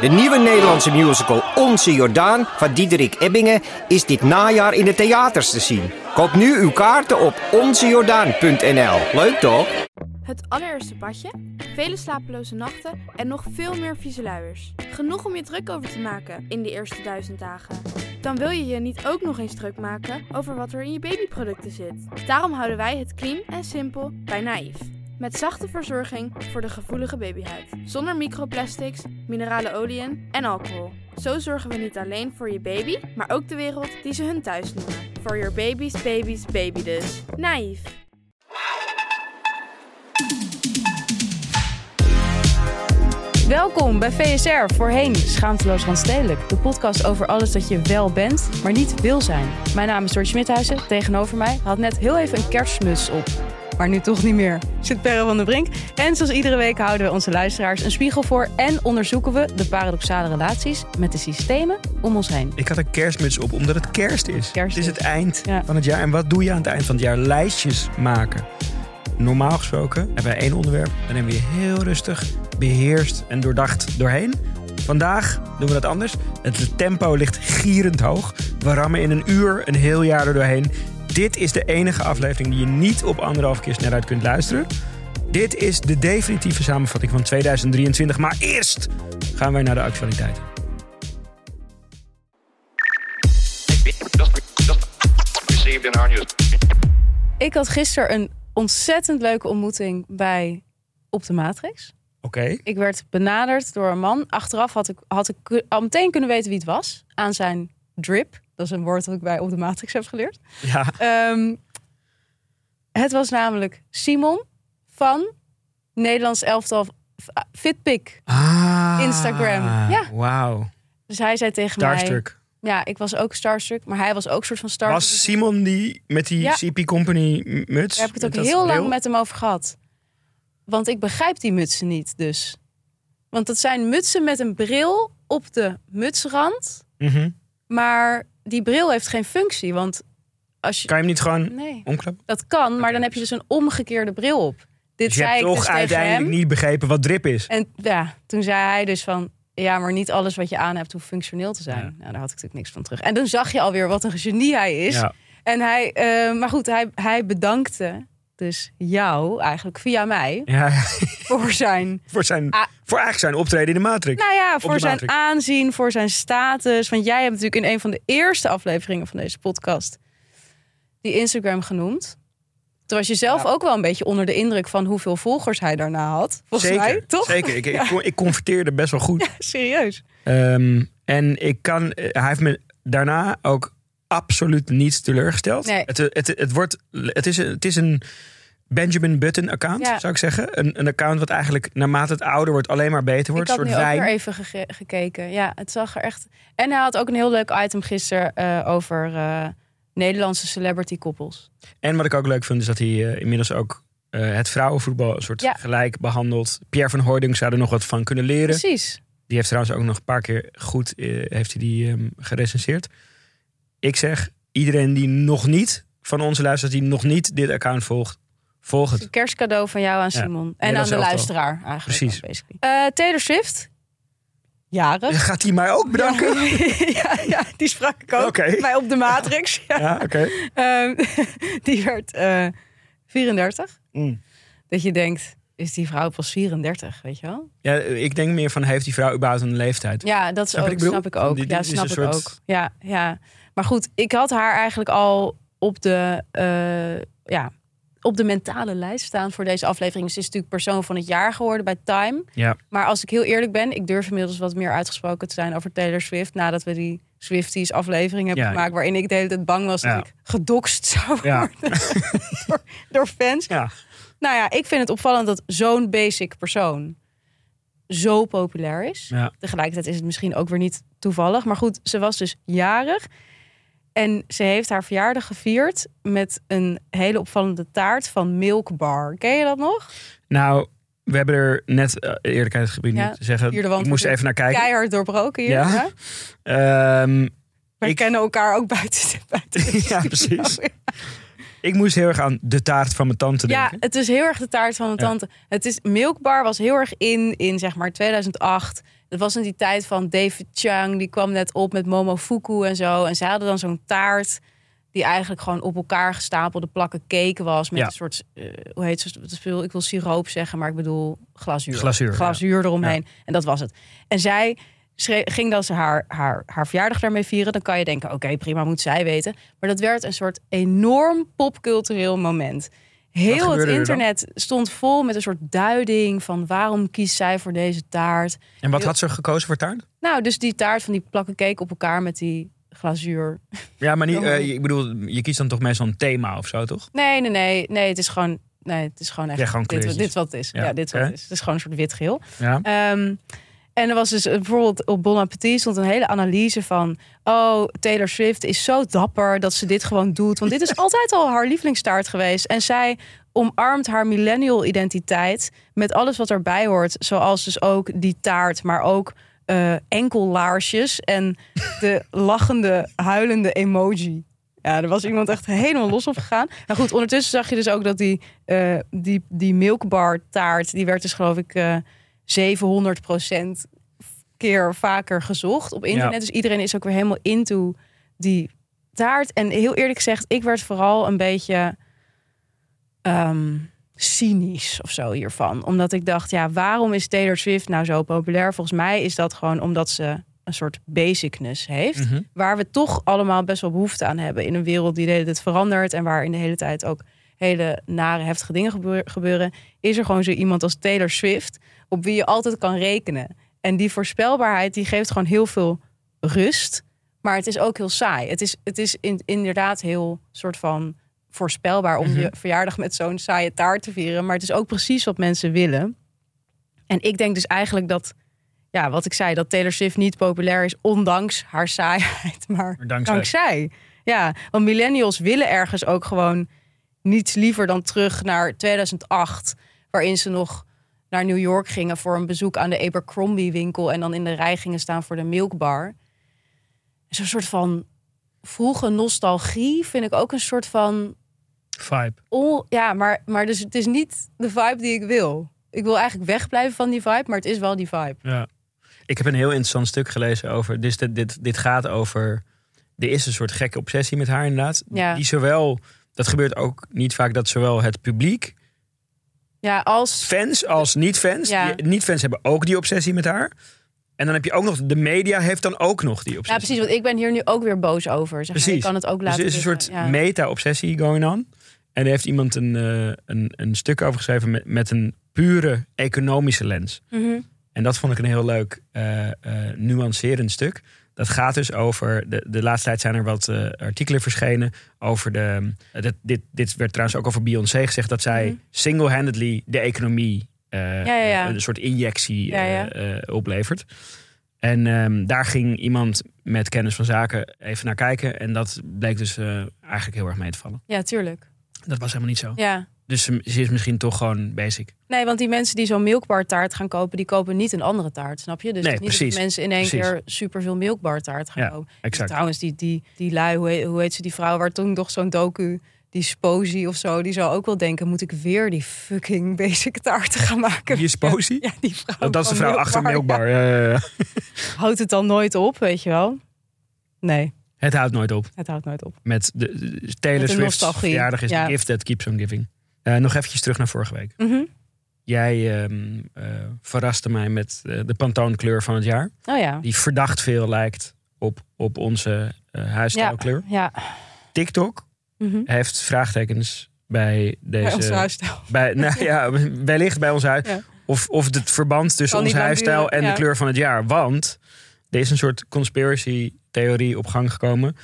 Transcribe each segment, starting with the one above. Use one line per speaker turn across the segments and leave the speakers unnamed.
De nieuwe Nederlandse musical Onze Jordaan van Diederik Ebbingen is dit najaar in de theaters te zien. Koop nu uw kaarten op onzejordaan.nl. Leuk toch?
Het allereerste badje, vele slapeloze nachten en nog veel meer vieze luiers. Genoeg om je druk over te maken in de eerste duizend dagen. Dan wil je je niet ook nog eens druk maken over wat er in je babyproducten zit. Daarom houden wij het clean en simpel bij Naïef. Met zachte verzorging voor de gevoelige babyhuid. Zonder microplastics, minerale oliën en alcohol. Zo zorgen we niet alleen voor je baby, maar ook de wereld die ze hun thuis noemen. For your baby's baby's baby dus. Naïef.
Welkom bij VSR, voorheen Schaamteloos Randstedelijk. De podcast over alles dat je wel bent, maar niet wil zijn. Mijn naam is George Smithuizen. Tegenover mij had net heel even een kerstmuts op. Maar nu toch niet meer. Zit Perre van der Brink. En zoals iedere week houden we onze luisteraars een spiegel voor... en onderzoeken we de paradoxale relaties met de systemen om ons heen.
Ik had een kerstmuts op omdat het kerst is.
Kerst
het is het eind
Ja.
van het jaar. En wat doe je aan het eind van het jaar? Lijstjes maken. Normaal gesproken hebben wij één onderwerp. Dan nemen we je heel rustig, beheerst en doordacht doorheen. Vandaag doen we dat anders. Het tempo ligt gierend hoog. We rammen in een uur een heel jaar er doorheen. Dit is de enige aflevering die je niet op anderhalf keer uit kunt luisteren. Dit is de definitieve samenvatting van 2023. Maar eerst gaan wij naar de actualiteit.
Ik had gisteren een ontzettend leuke ontmoeting bij Op de Matrix.
Oké.
Ik werd benaderd door een man. Achteraf had ik, had ik al meteen kunnen weten wie het was. Aan zijn drip. Dat is een woord dat ik bij Op de Matrix heb geleerd.
Ja.
Ehm, het was namelijk Simon van Nederlands elftal Fitpic.
Ah,
Instagram. Ja.
Wauw.
Dus hij zei tegen mij...
Starstruck.
Ja, ik was ook starstruck. Maar hij was ook soort van starstruck.
Was Simon die met die
Ja.
CP Company muts?
Daar heb ik het ook heel lang met hem over gehad. Want ik begrijp die mutsen niet dus. Want dat zijn mutsen met een bril op de mutsrand.
Mhm.
Maar die bril heeft geen functie. Want als je...
Kan je hem niet gewoon
Nee,
omklappen?
dat kan. Maar dan heb je dus een omgekeerde bril op. Dit
Dus je
zei
hebt
ik
toch
dus
uiteindelijk
hem.
niet begrepen wat drip is.
En ja, toen zei hij dus van... Ja, maar niet alles wat je aan hebt hoeft functioneel te zijn.
Ja.
Nou, daar had ik natuurlijk niks van terug. En toen zag je alweer wat een genie hij is.
Ja.
En hij, eh, maar goed, hij, hij bedankte dus jou eigenlijk via mij
Ja,
voor zijn,
voor, zijn, voor eigenlijk zijn optreden in de Matrix.
nou ja, voor zijn
Matrix.
aanzien, voor zijn status. Want jij hebt natuurlijk in een van de eerste afleveringen van deze podcast die Instagram genoemd. Toen was je zelf ook wel een beetje onder de indruk van hoeveel volgers hij daarna had. Volgens
Zeker,
mij, toch?
zeker. Ik, ik, ik converteerde best wel goed.
Serieus.
Ehm, en ik kan, hij heeft me daarna ook absoluut niet teleurgesteld.
Nee.
Het, het, het, wordt, het, is, een- het is een Benjamin Button account,
Ja.
zou ik zeggen. Een, een account wat eigenlijk naarmate het ouder wordt alleen maar beter wordt.
ik had
een
nu ook weer even gekeken. Ja, het zag er echt... En hij had ook een heel leuk item gisteren eh, over eh, Nederlandse celebrity koppels.
En wat ik ook leuk vind is dat hij eh, inmiddels ook het vrouwenvoetbal een soort
Ja.
gelijk behandelt. Pierre van Hooydonk zou er nog wat van kunnen leren.
Precies.
Die heeft trouwens ook nog een paar keer goed heeft hij die ehm, gerecenseerd. Ik zeg, iedereen die nog niet van onze luistert, die nog niet dit account volgt, volg het.
Een kerstcadeau van jou aan
Ja.
Simon. En aan de luisteraar eigenlijk.
Precies.
Eh, Taylor Swift. Jarig.
Gaat hij mij ook bedanken?
ja, ja, die sprak ik ook. Bij op de Matrix. Ja.
Ja, oké.
Ehm, die werd eh 34.
Mm.
Dat je denkt, is die vrouw pas 34, weet je wel?
Ja, ik denk meer van, heeft die vrouw überhaupt een leeftijd?
Ja, dat is
Snap
ook,
ik bedoel?
snap ik ook.
Dit-
ja, snap ik
soort-
ook. Ja, ja. Maar goed, ik had haar eigenlijk al op de, eh, ja, op de mentale lijst staan voor deze aflevering. Ze is natuurlijk persoon van het jaar geworden bij Time.
Ja.
Maar als ik heel eerlijk ben, ik durf inmiddels wat meer uitgesproken te zijn over Taylor Swift. Nadat we die Swifties aflevering hebben
Ja.
gemaakt. Waarin ik de hele tijd bang was
Ja.
dat ik gedoxt zou
Ja.
worden door, door fans.
Ja.
Nou ja, ik vind het opvallend dat zo'n basic persoon zo populair is.
Ja.
Tegelijkertijd is het misschien ook weer niet toevallig. Maar goed, ze was dus jarig. En ze heeft haar verjaardag gevierd met een hele opvallende taart van Milk Bar. Ken je dat nog?
Nou, we hebben er net uh, eerlijkheidsgebied
Ja,
niet te zeggen. Ik moest even naar kijken.
Keihard doorbroken hier.
Ja.
Ja.
Ehm,
We
Ik-
kennen elkaar ook buiten. buiten
Ja, precies. ik moest heel erg aan de taart van mijn tante
Ja,
denken.
het is heel erg de taart van mijn
Ja.
tante. Het is Milk Bar was heel erg in in zeg maar 2008. Het was in die tijd van David Chang, die kwam net op met Momo Fuku en zo. En zij hadden dan zo'n taart die eigenlijk gewoon op elkaar gestapelde plakken cake was. Met
Ja.
een soort, eh, hoe heet speel? ik wil siroop zeggen, maar ik bedoel glazuur.
Glazuur, ja.
Eromheen. En dat was het. En zij schreef, ging dan ze haar, haar, haar verjaardag daarmee vieren. Dan kan je denken, oké, prima, moet zij weten. Maar dat werd een soort enorm popcultureel moment. Heel het
er
internet stond vol met een soort duiding van waarom kiest zij voor deze taart.
En wat had ze gekozen voor taart?
Nou, dus die taart van die plakken cake op elkaar met die glazuur.
Ja, maar niet, eh, ik bedoel, je kiest dan toch meestal een thema of zo, toch?
Nee, nee, nee, nee, het is gewoon, nee, het is gewoon echt
Ja, gewoon
dit, dit wat het is.
Ja,
Ja, dit wat het is. Het is gewoon een soort wit geel.
Ja.
Ehm, en er was dus bijvoorbeeld op Bon Appetit stond een hele analyse van... oh, Taylor Swift is zo dapper dat ze dit gewoon doet. Want dit is altijd al haar lievelingstaart geweest. En zij omarmt haar millennial identiteit met alles wat erbij hoort. Zoals dus ook die taart, maar ook eh enkellaarsjes... en de lachende, huilende emoji. Ja, er was iemand echt helemaal los op gegaan. Nou goed, ondertussen zag je dus ook dat die, eh, die, die milkbar taart... die werd dus geloof ik... eh 700% keer vaker gezocht op internet.
Ja.
Dus iedereen is ook weer helemaal into die taart. En heel eerlijk gezegd, ik werd vooral een beetje ehm, cynisch of zo hiervan. Omdat ik dacht, ja, waarom is Taylor Swift nou zo populair? Volgens mij is dat gewoon omdat ze een soort basicness heeft.
Mhm.
Waar we toch allemaal best wel behoefte aan hebben. In een wereld die de hele tijd verandert. En waar in de hele tijd ook hele nare, heftige dingen gebeur- gebeuren. Is er gewoon zo iemand als Taylor Swift. Op wie je altijd kan rekenen. En die voorspelbaarheid die geeft gewoon heel veel rust. Maar het is ook heel saai. Het is, het is in, inderdaad heel soort van voorspelbaar om
Mhm.
je verjaardag met zo'n saaie taart te vieren. Maar het is ook precies wat mensen willen. En ik denk dus eigenlijk dat, ja, wat ik zei, dat Taylor Swift niet populair is, ondanks haar saaiheid, maar
Maar dankzij.
dankzij. Ja, want millennials willen ergens ook gewoon niets liever dan terug naar 2008, waarin ze nog naar New York gingen voor een bezoek aan de Abercrombie winkel en dan in de rij gingen staan voor de milkbar. Zo'n soort van vroege nostalgie vind ik ook een soort van
Vibe.
on- ja, maar, maar dus het is niet de vibe die ik wil. Ik wil eigenlijk wegblijven van die vibe, maar het is wel die vibe.
Ja. Ik heb een heel interessant stuk gelezen over. Dus dit, dit, dit gaat over. Er is een soort gekke obsessie met haar, inderdaad.
Ja.
Die zowel. Dat gebeurt ook niet vaak dat zowel het publiek,
Ja, als
fans als niet-fans.
Ja.
Niet-fans hebben ook die obsessie met haar. En dan heb je ook nog. De media heeft dan ook nog die
ja,
obsessie.
precies. Want ik ben hier nu ook weer boos over. Zeg maar.
Precies.
Ik kan het ook
Dus
laten
er is een
liggen.
soort
Ja.
meta-obsessie going on. En er heeft iemand een, eh, een, een stuk over geschreven met, met een pure economische lens.
Mhm.
En dat vond ik een heel leuk, eh, eh, nuancerend stuk. Dat gaat dus over. De, de laatste tijd zijn er wat eh, artikelen verschenen over de. eh, dit, dit, werd trouwens ook over Beyoncé gezegd dat zij
Mhm.
single-handedly de economie. eh,
ja, ja.
een soort injectie
Ja, ja.
oplevert. En ehm, daar ging iemand met kennis van zaken even naar kijken. En dat bleek dus eigenlijk heel erg mee te vallen.
ja, tuurlijk.
Dat was helemaal niet zo.
Ja.
Dus ze, ze is misschien toch gewoon basic.
Nee, want die mensen die zo'n milkbar taart gaan kopen, die kopen niet een andere taart, snap je? Dus
Nee,
niet
precies.
dat mensen in één
Precies.
keer superveel milkbar taart gaan
Ja,
kopen. Dus
Exact.
trouwens, die, die, die lui, hoe heet, hoe heet ze, die vrouw waar toen nog zo'n docu, die Sposi of zo, die zou ook wel denken, moet ik weer die fucking basic taarten gaan maken?
Wie is Posey?
Ja, die vrouw.
Dat, dat is de vrouw achter
Milkbar.
Ja, ja.
Houdt het dan nooit op, weet je wel? Nee,
Het houdt nooit op.
het houdt nooit op.
Met de, de Taylor Swift's
nostalgie,
verjaardag is
ja.
the gift that keeps on giving. Eh, nog eventjes terug naar vorige week.
Mhm.
Jij ehm, eh, verraste mij met eh, de Pantone-kleur van het jaar.
Oh ja.
Die verdacht veel lijkt op, op onze huisstijlkleur.
Ja.
TikTok
Mhm.
heeft vraagtekens bij deze...
Bij onze huisstijl.
bij, nou ja, wellicht bij ons huis.
Ja.
Of, of het verband tussen onze huisstijl
duren,
en
ja.
de kleur van het jaar. Want er is een soort conspiracy-theorie op gang gekomen.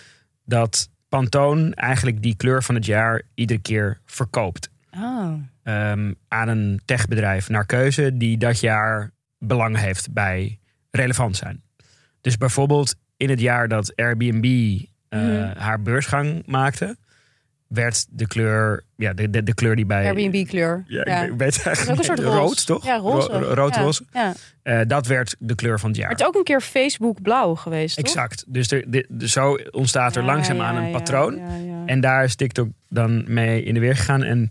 Dat Pantone eigenlijk die kleur van het jaar iedere keer verkoopt.
Oh.
ehm, aan een techbedrijf naar keuze die dat jaar belang heeft bij relevant zijn. Dus bijvoorbeeld in het jaar dat Airbnb eh,
Mhm.
haar beursgang maakte, werd de kleur, ja, de, de, de kleur die bij
Airbnb kleur.
Ja,
Ja.
ik weet eigenlijk
een soort
rood, toch?
Ja, roze.
Ro- ro- rood-roze.
Ja. ja.
Eh, dat werd de kleur van het jaar.
Het is ook een keer Facebook blauw geweest, toch?
Exact. Dus er, de, de- zo ontstaat er langzaamaan een patroon. En daar is TikTok dan mee in de weer gegaan. En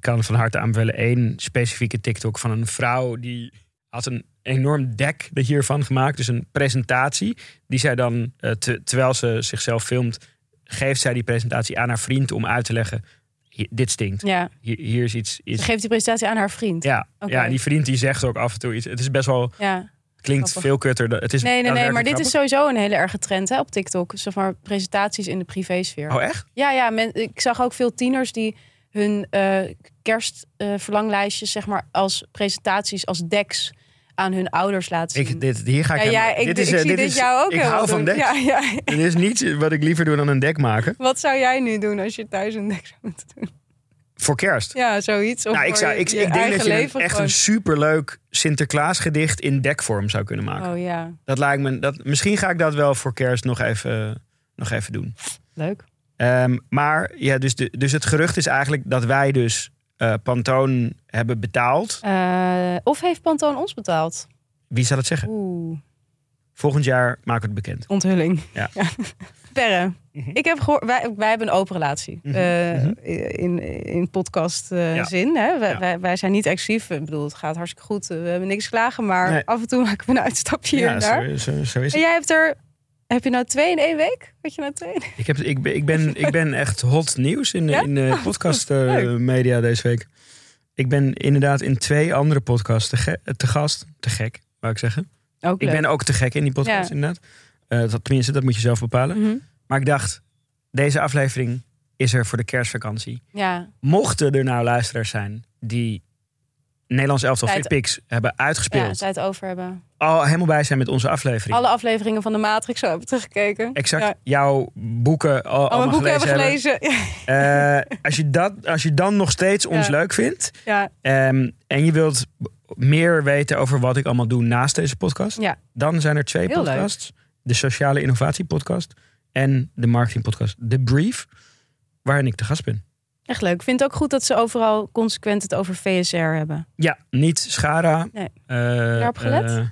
ik kan van harte aanbevelen één specifieke TikTok van een vrouw die had een enorm dek hiervan gemaakt. Dus een presentatie die zij dan, eh, te- terwijl ze zichzelf filmt, geeft zij die presentatie aan haar vriend om uit te leggen: "Hi- dit stinkt.
Ja,
Hier, hier is iets.
ze geeft die presentatie aan haar vriend.
Ja, ja, en die vriend die zegt ook af en toe iets. Het is best wel,
Ja.
klinkt
Grappig.
veel kutter. Het is
Nee, nee, nee, maar dit is sowieso een hele erge trend hè, op TikTok. Zeg maar presentaties in de privésfeer.
Oh, echt?
Ja, ja men, ik zag ook veel tieners die hun kerstverlanglijstjes zeg maar als presentaties, als decks aan hun ouders laten zien.
Ik, dit, hier ga ik
ja, ja, ik,
dit is,
ik
eh,
zie dit
is-
jou ook
Ik hou van
doen.
deks.
Ja,
is niets wat ik liever doe dan een dek maken.
Wat zou jij nu doen als je thuis een deck zou moeten doen?
Voor kerst.
Ja, zoiets. Of
nou, ik, zou, ik,
je
ik denk dat je een, echt een superleuk Sinterklaas gedicht in dekvorm zou kunnen maken.
Oh ja,
Dat lijkt me, dat, misschien ga ik dat wel voor kerst nog even, nog even doen.
leuk.
Ehm, maar ja, dus, de, dus het gerucht is eigenlijk dat wij dus eh Pantoon hebben betaald.
Eh, of heeft Pantoon ons betaald?
Wie zal het zeggen?
Oeh,
Volgend jaar maken we het bekend.
onthulling.
Ja.
Perre, ik heb gehoord, wij, wij hebben een open relatie.
Mhm,
Eh,
mhm.
In, in podcast eh,
Ja.
zin. Hè? Wij,
Ja.
wij, wij zijn niet exclusief. Ik bedoel, het gaat hartstikke goed. We hebben niks klagen. Maar
Nee.
af en toe maken we een uitstapje hier en daar.
zo, zo, zo is
En
het.
jij hebt er... Heb je nou twee in één week? Weet je nou twee?
Ik, heb, ik, ben, ik, ben, ik ben echt hot nieuws in, de-
Ja?
in de podcast eh, deze week. Ik ben inderdaad in twee andere podcasts te, ge- te gast. Te gek, wou ik zeggen.
Ook
Ik
leuk.
ben ook te gek in die podcast,
Ja.
inderdaad. Eh, dat, tenminste, dat moet je zelf bepalen.
Mhm.
Maar ik dacht, deze aflevering is er voor de kerstvakantie.
Ja,
Mochten er nou luisteraars zijn die Nederlands elftal
Tijd-
Fitpix hebben
ja,
uitgespeeld.
zij het over hebben.
al helemaal bij zijn met onze aflevering.
Alle afleveringen van de Matrix zo hebben teruggekeken.
Exact.
Ja.
Jouw boeken al,
Al mijn boeken hebben
gelezen.
Ja.
Eh, als, je dat, als je dan nog steeds ons
Ja.
leuk vindt.
ja.
ehm, en je wilt meer weten over wat ik allemaal doe naast deze podcast.
Ja.
Dan zijn er twee
Heel leuk.
podcasts. De Sociale Innovatie podcast. En de Marketing podcast. The Brief. Waarin ik te gast ben.
Echt leuk. Ik vind het ook goed dat ze overal consequent het over VSR hebben.
Ja, niet Schara.
Nee.
Eh,
daarop gelet?
eh,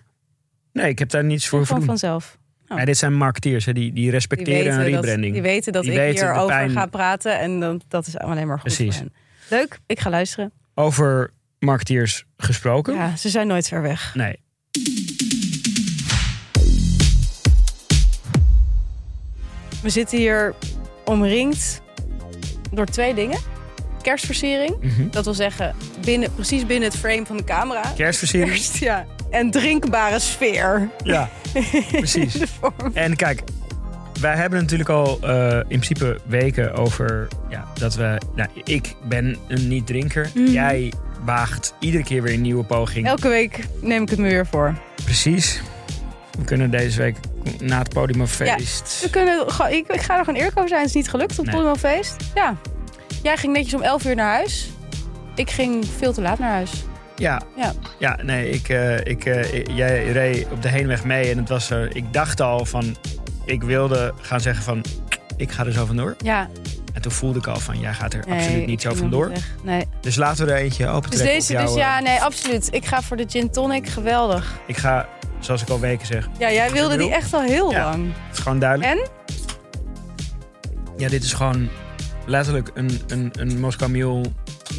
nee, ik heb daar niets voor
Gewoon
doen.
vanzelf.
Ja, dit zijn marketeers. Hè. Die, die
Die
respecteren een
dat,
rebranding.
die weten dat
Die
ik
weten
hierover
pijn.
ga praten. En dan, dat is alleen maar goed
Precies.
voor hen. Leuk, ik ga luisteren.
Over marketeers gesproken.
Ja, ze zijn nooit ver weg.
Nee.
We zitten hier omringd door twee dingen. Kerstversiering.
Mhm.
Dat wil zeggen, binnen, precies binnen het frame van de camera.
Kerstversiering.
Kerst, ja. En drinkbare sfeer.
Ja, precies. En kijk, wij hebben natuurlijk al eh, in principe weken over ja, dat we. Nou, ik ben een niet-drinker.
Mhm.
Jij waagt iedere keer weer een nieuwe poging.
Elke week neem ik het me weer voor.
Precies. We kunnen deze week na het podiumfeest.
We kunnen, ik, ik ga er gewoon eerlijk over zijn. Het is niet gelukt op het
Nee.
Podiumfeest. Ja. Jij ging netjes om 11 uur naar huis. Ik ging veel te laat naar huis.
Ja,
Ja.
ja nee, ik, eh, ik, eh, jij reed op de heenweg mee en het was, eh, ik dacht al van, ik wilde gaan zeggen van, ik ga er zo vandoor.
Ja,
En toen voelde ik al van, jij gaat er
nee,
absoluut
ik
niet zo vandoor.
Nee.
Dus laten we er eentje open
Dus deze,
op jou,
dus ja,
eh,
nee, absoluut. Ik ga voor de gin tonic. Geweldig.
Ik ga, zoals ik al weken zeg,
Ja, jij wilde die echt al heel
Ja.
lang.
het is gewoon duidelijk.
En?
Ja, dit is gewoon letterlijk een, een, een Moskou Mule,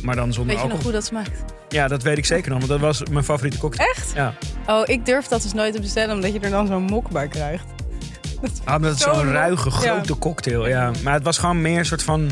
maar dan zonder
Weet je nog hoe dat smaakt?
Ja, dat weet ik zeker nog, want dat was mijn favoriete cocktail.
Echt?
Ja.
Oh, ik durf dat dus nooit te bestellen, omdat je er dan zo'n mok bij krijgt.
Ah, maar dat is
Zo
zo'n ruige,
Ja.
grote cocktail. Ja. Maar het was gewoon meer een soort van...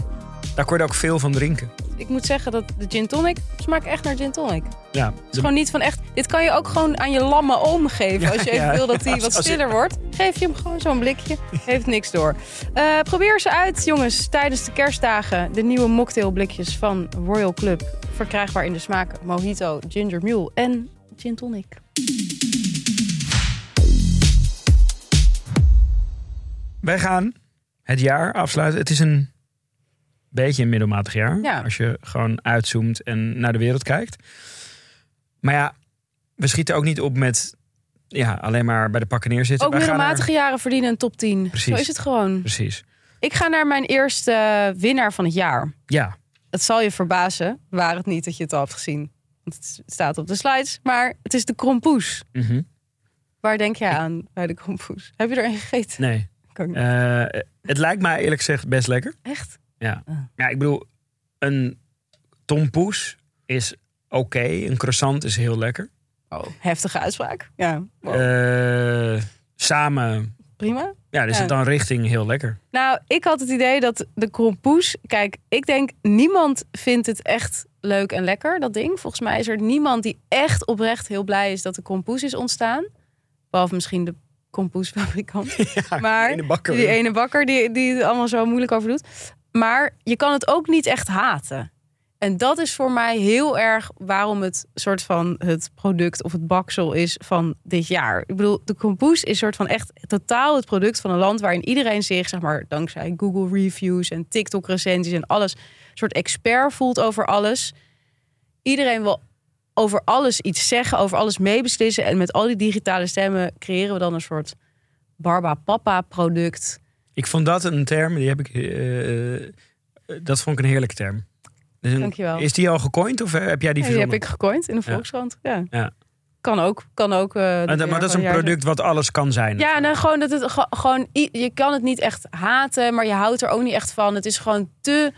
Daar kon je ook veel van drinken.
Ik moet zeggen dat de gin tonic smaakt echt naar gin tonic. Het
Ja,
is gewoon niet van echt... Dit kan je ook gewoon aan je lamme oom geven.
Ja,
als je even
ja.
wil dat hij wat
je-
stiller wordt. Geef je hem gewoon zo'n blikje. Heeft niks door. Eh, probeer ze uit, jongens. Tijdens de kerstdagen. De nieuwe mocktailblikjes van Royal Club. Verkrijgbaar in de smaken Mojito, Ginger Mule en gin tonic.
Wij gaan het jaar afsluiten. Het is een beetje een middelmatig jaar.
Ja.
Als je gewoon uitzoomt en naar de wereld kijkt. Maar ja, we schieten ook niet op met ja, alleen maar bij de pakken neerzitten.
Ook
Wij
middelmatige jaren verdienen een top 10.
Precies.
Zo is het gewoon.
Precies.
Ik ga naar mijn eerste winnaar van het jaar.
Ja,
Het zal je verbazen, waar het niet dat je het al hebt gezien. Want het staat op de slides, maar het is de krompoes.
Mhm.
Waar denk jij aan bij de krompoes? Heb je er een gegeten?
nee.
Ik ook niet.
Eh, het lijkt mij eerlijk gezegd best lekker.
Echt?
Ja.
Ah.
ja, ik bedoel, een tompoes is oké. Een croissant is heel lekker.
Oh, heftige uitspraak. Ja, wow.
Eh, samen,
prima.
ja, dus
Ja.
het dan richting heel lekker.
Nou, ik had het idee dat de krompoes... Kijk, ik denk niemand vindt het echt leuk en lekker, dat ding. Volgens mij is er niemand die echt oprecht heel blij is dat de krompoes is ontstaan. Behalve misschien de krompoesfabrikant. maar
bakker.
die ene bakker die, die het allemaal zo moeilijk over doet. Maar je kan het ook niet echt haten. En dat is voor mij heel erg waarom het soort van het product of het baksel is van dit jaar. Ik bedoel, de kompoes is soort van echt totaal het product van een land waarin iedereen zich, zeg maar, dankzij Google reviews en TikTok recensies en alles, soort expert voelt over alles. Iedereen wil over alles iets zeggen, over alles meebeslissen. En met al die digitale stemmen creëren we dan een soort Barba Papa product.
Ik vond dat een term, die heb ik. eh, eh, dat vond ik een heerlijke term. Dus een-
Dankjewel.
Is die al gecoind of eh, heb jij die
Ja, die heb ik gecoind in de. Volkskrant. Ja.
Ja.
Kan ook. Kan ook eh,
Maar, dat- maar dat is een product wat alles kan zijn.
Ja, nou, gewoon dat het ge- gewoon. Je kan het niet echt haten, maar je houdt er ook niet echt van. Het is gewoon te,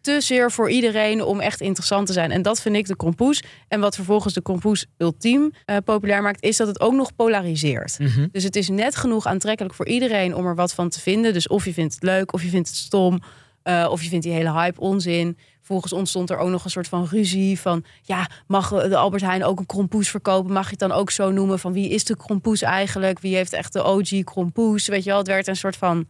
te zeer voor iedereen om echt interessant te zijn. En dat vind ik de kompoes. En wat vervolgens de kompoes ultiem eh, populair maakt, is dat het ook nog polariseert.
Mhm.
Dus het is net genoeg aantrekkelijk voor iedereen om er wat van te vinden. Dus of je vindt het leuk, of je vindt het stom, eh, of je vindt die hele hype onzin. Volgens ontstond er ook nog een soort van ruzie van... ja, mag de Albert Heijn ook een krompoes verkopen? Mag je het dan ook zo noemen van wie is de krompoes eigenlijk? Wie heeft echt de OG krompoes? Weet je wel, het werd een soort van...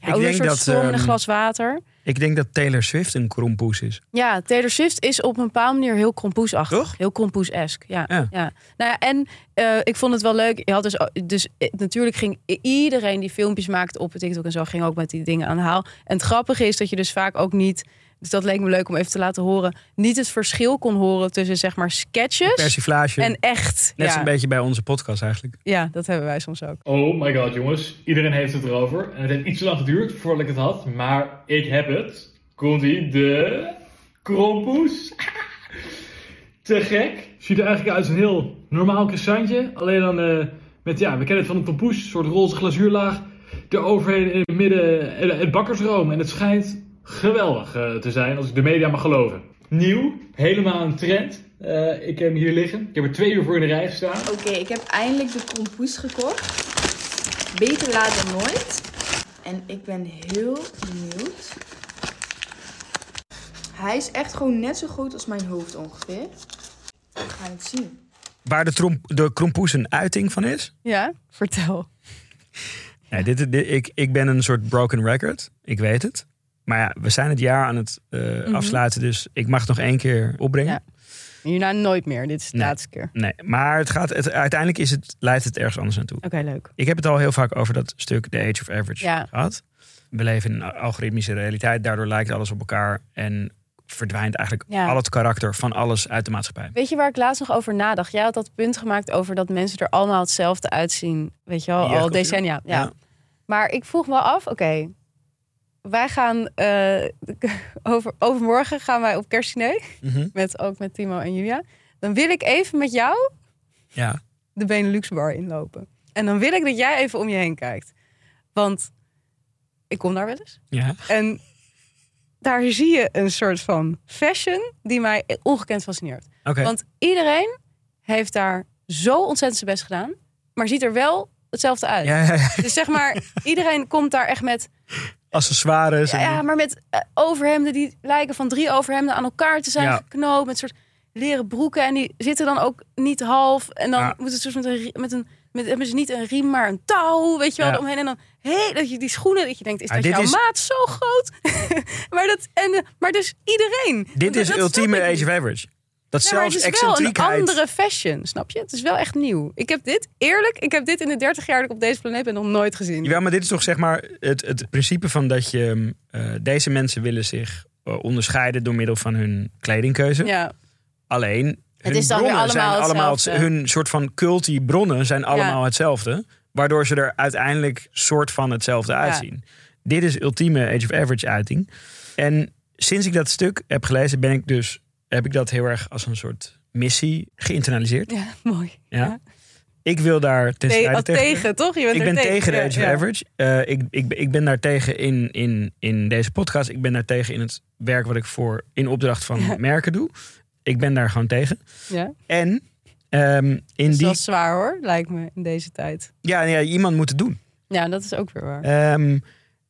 Ja,
Ik
ook een
denk
soort
dat,
storm in een
ehm,
glas water.
Ik denk dat Taylor Swift een krompoes is.
Ja, Taylor Swift is op een bepaalde manier heel krompoesachtig.
Toch?
Heel krompoes-esk, ja.
Ja.
ja. Nou ja, en eh, ik vond het wel leuk. Je had dus, dus eh, natuurlijk ging iedereen die filmpjes maakte op TikTok en zo... ging ook met die dingen aan de haal. En het grappige is dat je dus vaak ook niet... Dus dat leek me leuk om even te laten horen. Niet het verschil kon horen tussen zeg maar sketches
Persiflage.
en echt.
Net
ja.
zo'n beetje bij onze podcast eigenlijk.
ja, dat hebben wij soms ook.
Oh my god, jongens. Iedereen heeft het erover. En het heeft iets te lang geduurd voordat ik het had. Maar ik heb het. Komt ie? De krompoes. te gek. Ziet er eigenlijk uit als een heel normaal croissantje. Alleen dan eh, met, ja, we kennen het van een tompoes. Een soort roze glazuurlaag. Eroverheen in het midden eh, het bakkersroom. En het schijnt geweldig eh, te zijn, als ik de media mag geloven. Nieuw. Helemaal een trend. Eh, ik heb hem hier liggen. Ik heb er twee uur voor in de rij gestaan.
Oké, ik heb eindelijk de kompoes gekocht. Beter laat dan nooit. En ik ben heel benieuwd. Hij is echt gewoon net zo groot als mijn hoofd ongeveer. We gaan het zien.
Waar de, trom, de krompoes een uiting van is.
Ja, vertel.
Ja, dit, dit- ik, ik ben een soort broken record. Ik weet het. Maar ja, we zijn het jaar aan het eh,
Mhm.
afsluiten. Dus ik mag het nog één keer opbrengen.
Ja. Hierna nooit meer. Dit is de
Nee.
laatste keer.
Nee, maar het gaat, het, uiteindelijk is het, leidt het ergens anders naartoe.
Oké, leuk.
Ik heb het al heel vaak over dat stuk The Age of Average
Ja.
gehad. We leven in een algoritmische realiteit. Daardoor lijkt alles op elkaar. En verdwijnt eigenlijk
Ja.
al het karakter van alles uit de maatschappij.
Weet je waar ik laatst nog over nadacht? Jij had dat punt gemaakt over dat mensen er allemaal hetzelfde uitzien. Weet je wel, al decennia. Ja.
Ja.
Maar ik vroeg me af, oké. Wij gaan eh, over, overmorgen gaan wij op kerstdiner.
Mhm.
Met, ook met Timo en Julia. Dan wil ik even met jou
Ja.
de Benelux bar inlopen. En dan wil ik dat jij even om je heen kijkt. Want ik kom daar wel eens.
ja.
En daar zie je een soort van fashion die mij ongekend fascineert. Want iedereen heeft daar zo ontzettend zijn best gedaan, maar ziet er wel hetzelfde uit.
Ja, ja, ja.
Dus zeg maar, iedereen komt daar echt met,
Accessoires.
ja,
en-
ja, maar met eh, overhemden die lijken van drie overhemden aan elkaar te zijn
Ja.
geknoopt. Met soort leren broeken en die zitten dan ook niet half. En dan
Ja.
moeten ze dus met een, met een met, hebben ze niet een riem, maar een touw, weet je wel,
Ja.
omheen. En dan, hé, dat je die schoenen, dat je denkt, is
Ja,
dat jouw
is-
maat zo groot? maar, dat, en, maar dus iedereen.
Dit
Dat-
is
dat
ultieme Age of Average. Dat
maar het
zelfs
is wel een andere fashion, snap je? Het is wel echt nieuw. Ik heb dit, eerlijk, ik heb dit in de 30 jaar dat ik op deze planeet ben nog nooit gezien.
Ja, maar dit is toch zeg maar het, het principe van dat je... eh, deze mensen willen zich eh, onderscheiden door middel van hun kledingkeuze.
Ja,
Alleen, hun
is dan
bronnen zijn
allemaal
allemaal...
hetzelfde.
Hun soort van culty bronnen zijn allemaal hetzelfde. Waardoor ze er uiteindelijk soort van hetzelfde uitzien. Dit is ultieme Age of Average uiting. En sinds ik dat stuk heb gelezen, ben ik dus, heb ik dat heel erg als een soort missie geïnternaliseerd.
ja mooi.
Ja.
Ja.
Ik wil daar ten
Nee,
tegen.
tegen, toch? Je bent
Ik ben tegen de
Ja,
Age of
ja.
Average. Eh, ik, ik, ik ben daar tegen in, in, in deze podcast. Ik ben daar tegen in het werk wat ik voor in opdracht van merken doe. Ik ben daar gewoon tegen.
Ja.
En, Ehm, in
Dus
die,
dat is zwaar hoor, lijkt me in deze tijd.
ja, ja, iemand moet het doen.
Ja, dat is ook weer waar.
Ehm,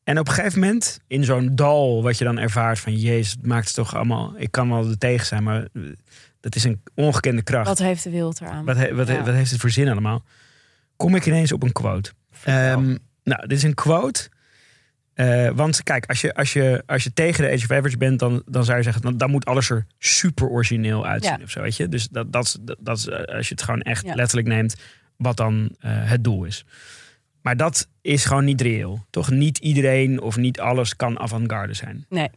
en op een gegeven moment, in zo'n dal, wat je dan ervaart van... Jezus, het maakt het toch allemaal... Ik kan wel er tegen zijn, maar eh, dat is een ongekende kracht.
Wat heeft de wereld eraan?
Wat, he- wat,
Ja.
wat heeft het voor zin allemaal? Kom ik ineens op een quote. Ehm, nou, dit is een quote. Eh, want kijk, als je, als, je, als je tegen de Age of Average bent, dan, dan zou je zeggen, dan, dan moet alles er super origineel uitzien
Ja.
of zo, weet je. Dus dat, dat, dat, eh, als je het gewoon echt
Ja.
letterlijk neemt, wat dan het doel is. Maar dat is gewoon niet reëel. Toch niet iedereen of niet alles kan avant-garde zijn.
Nee.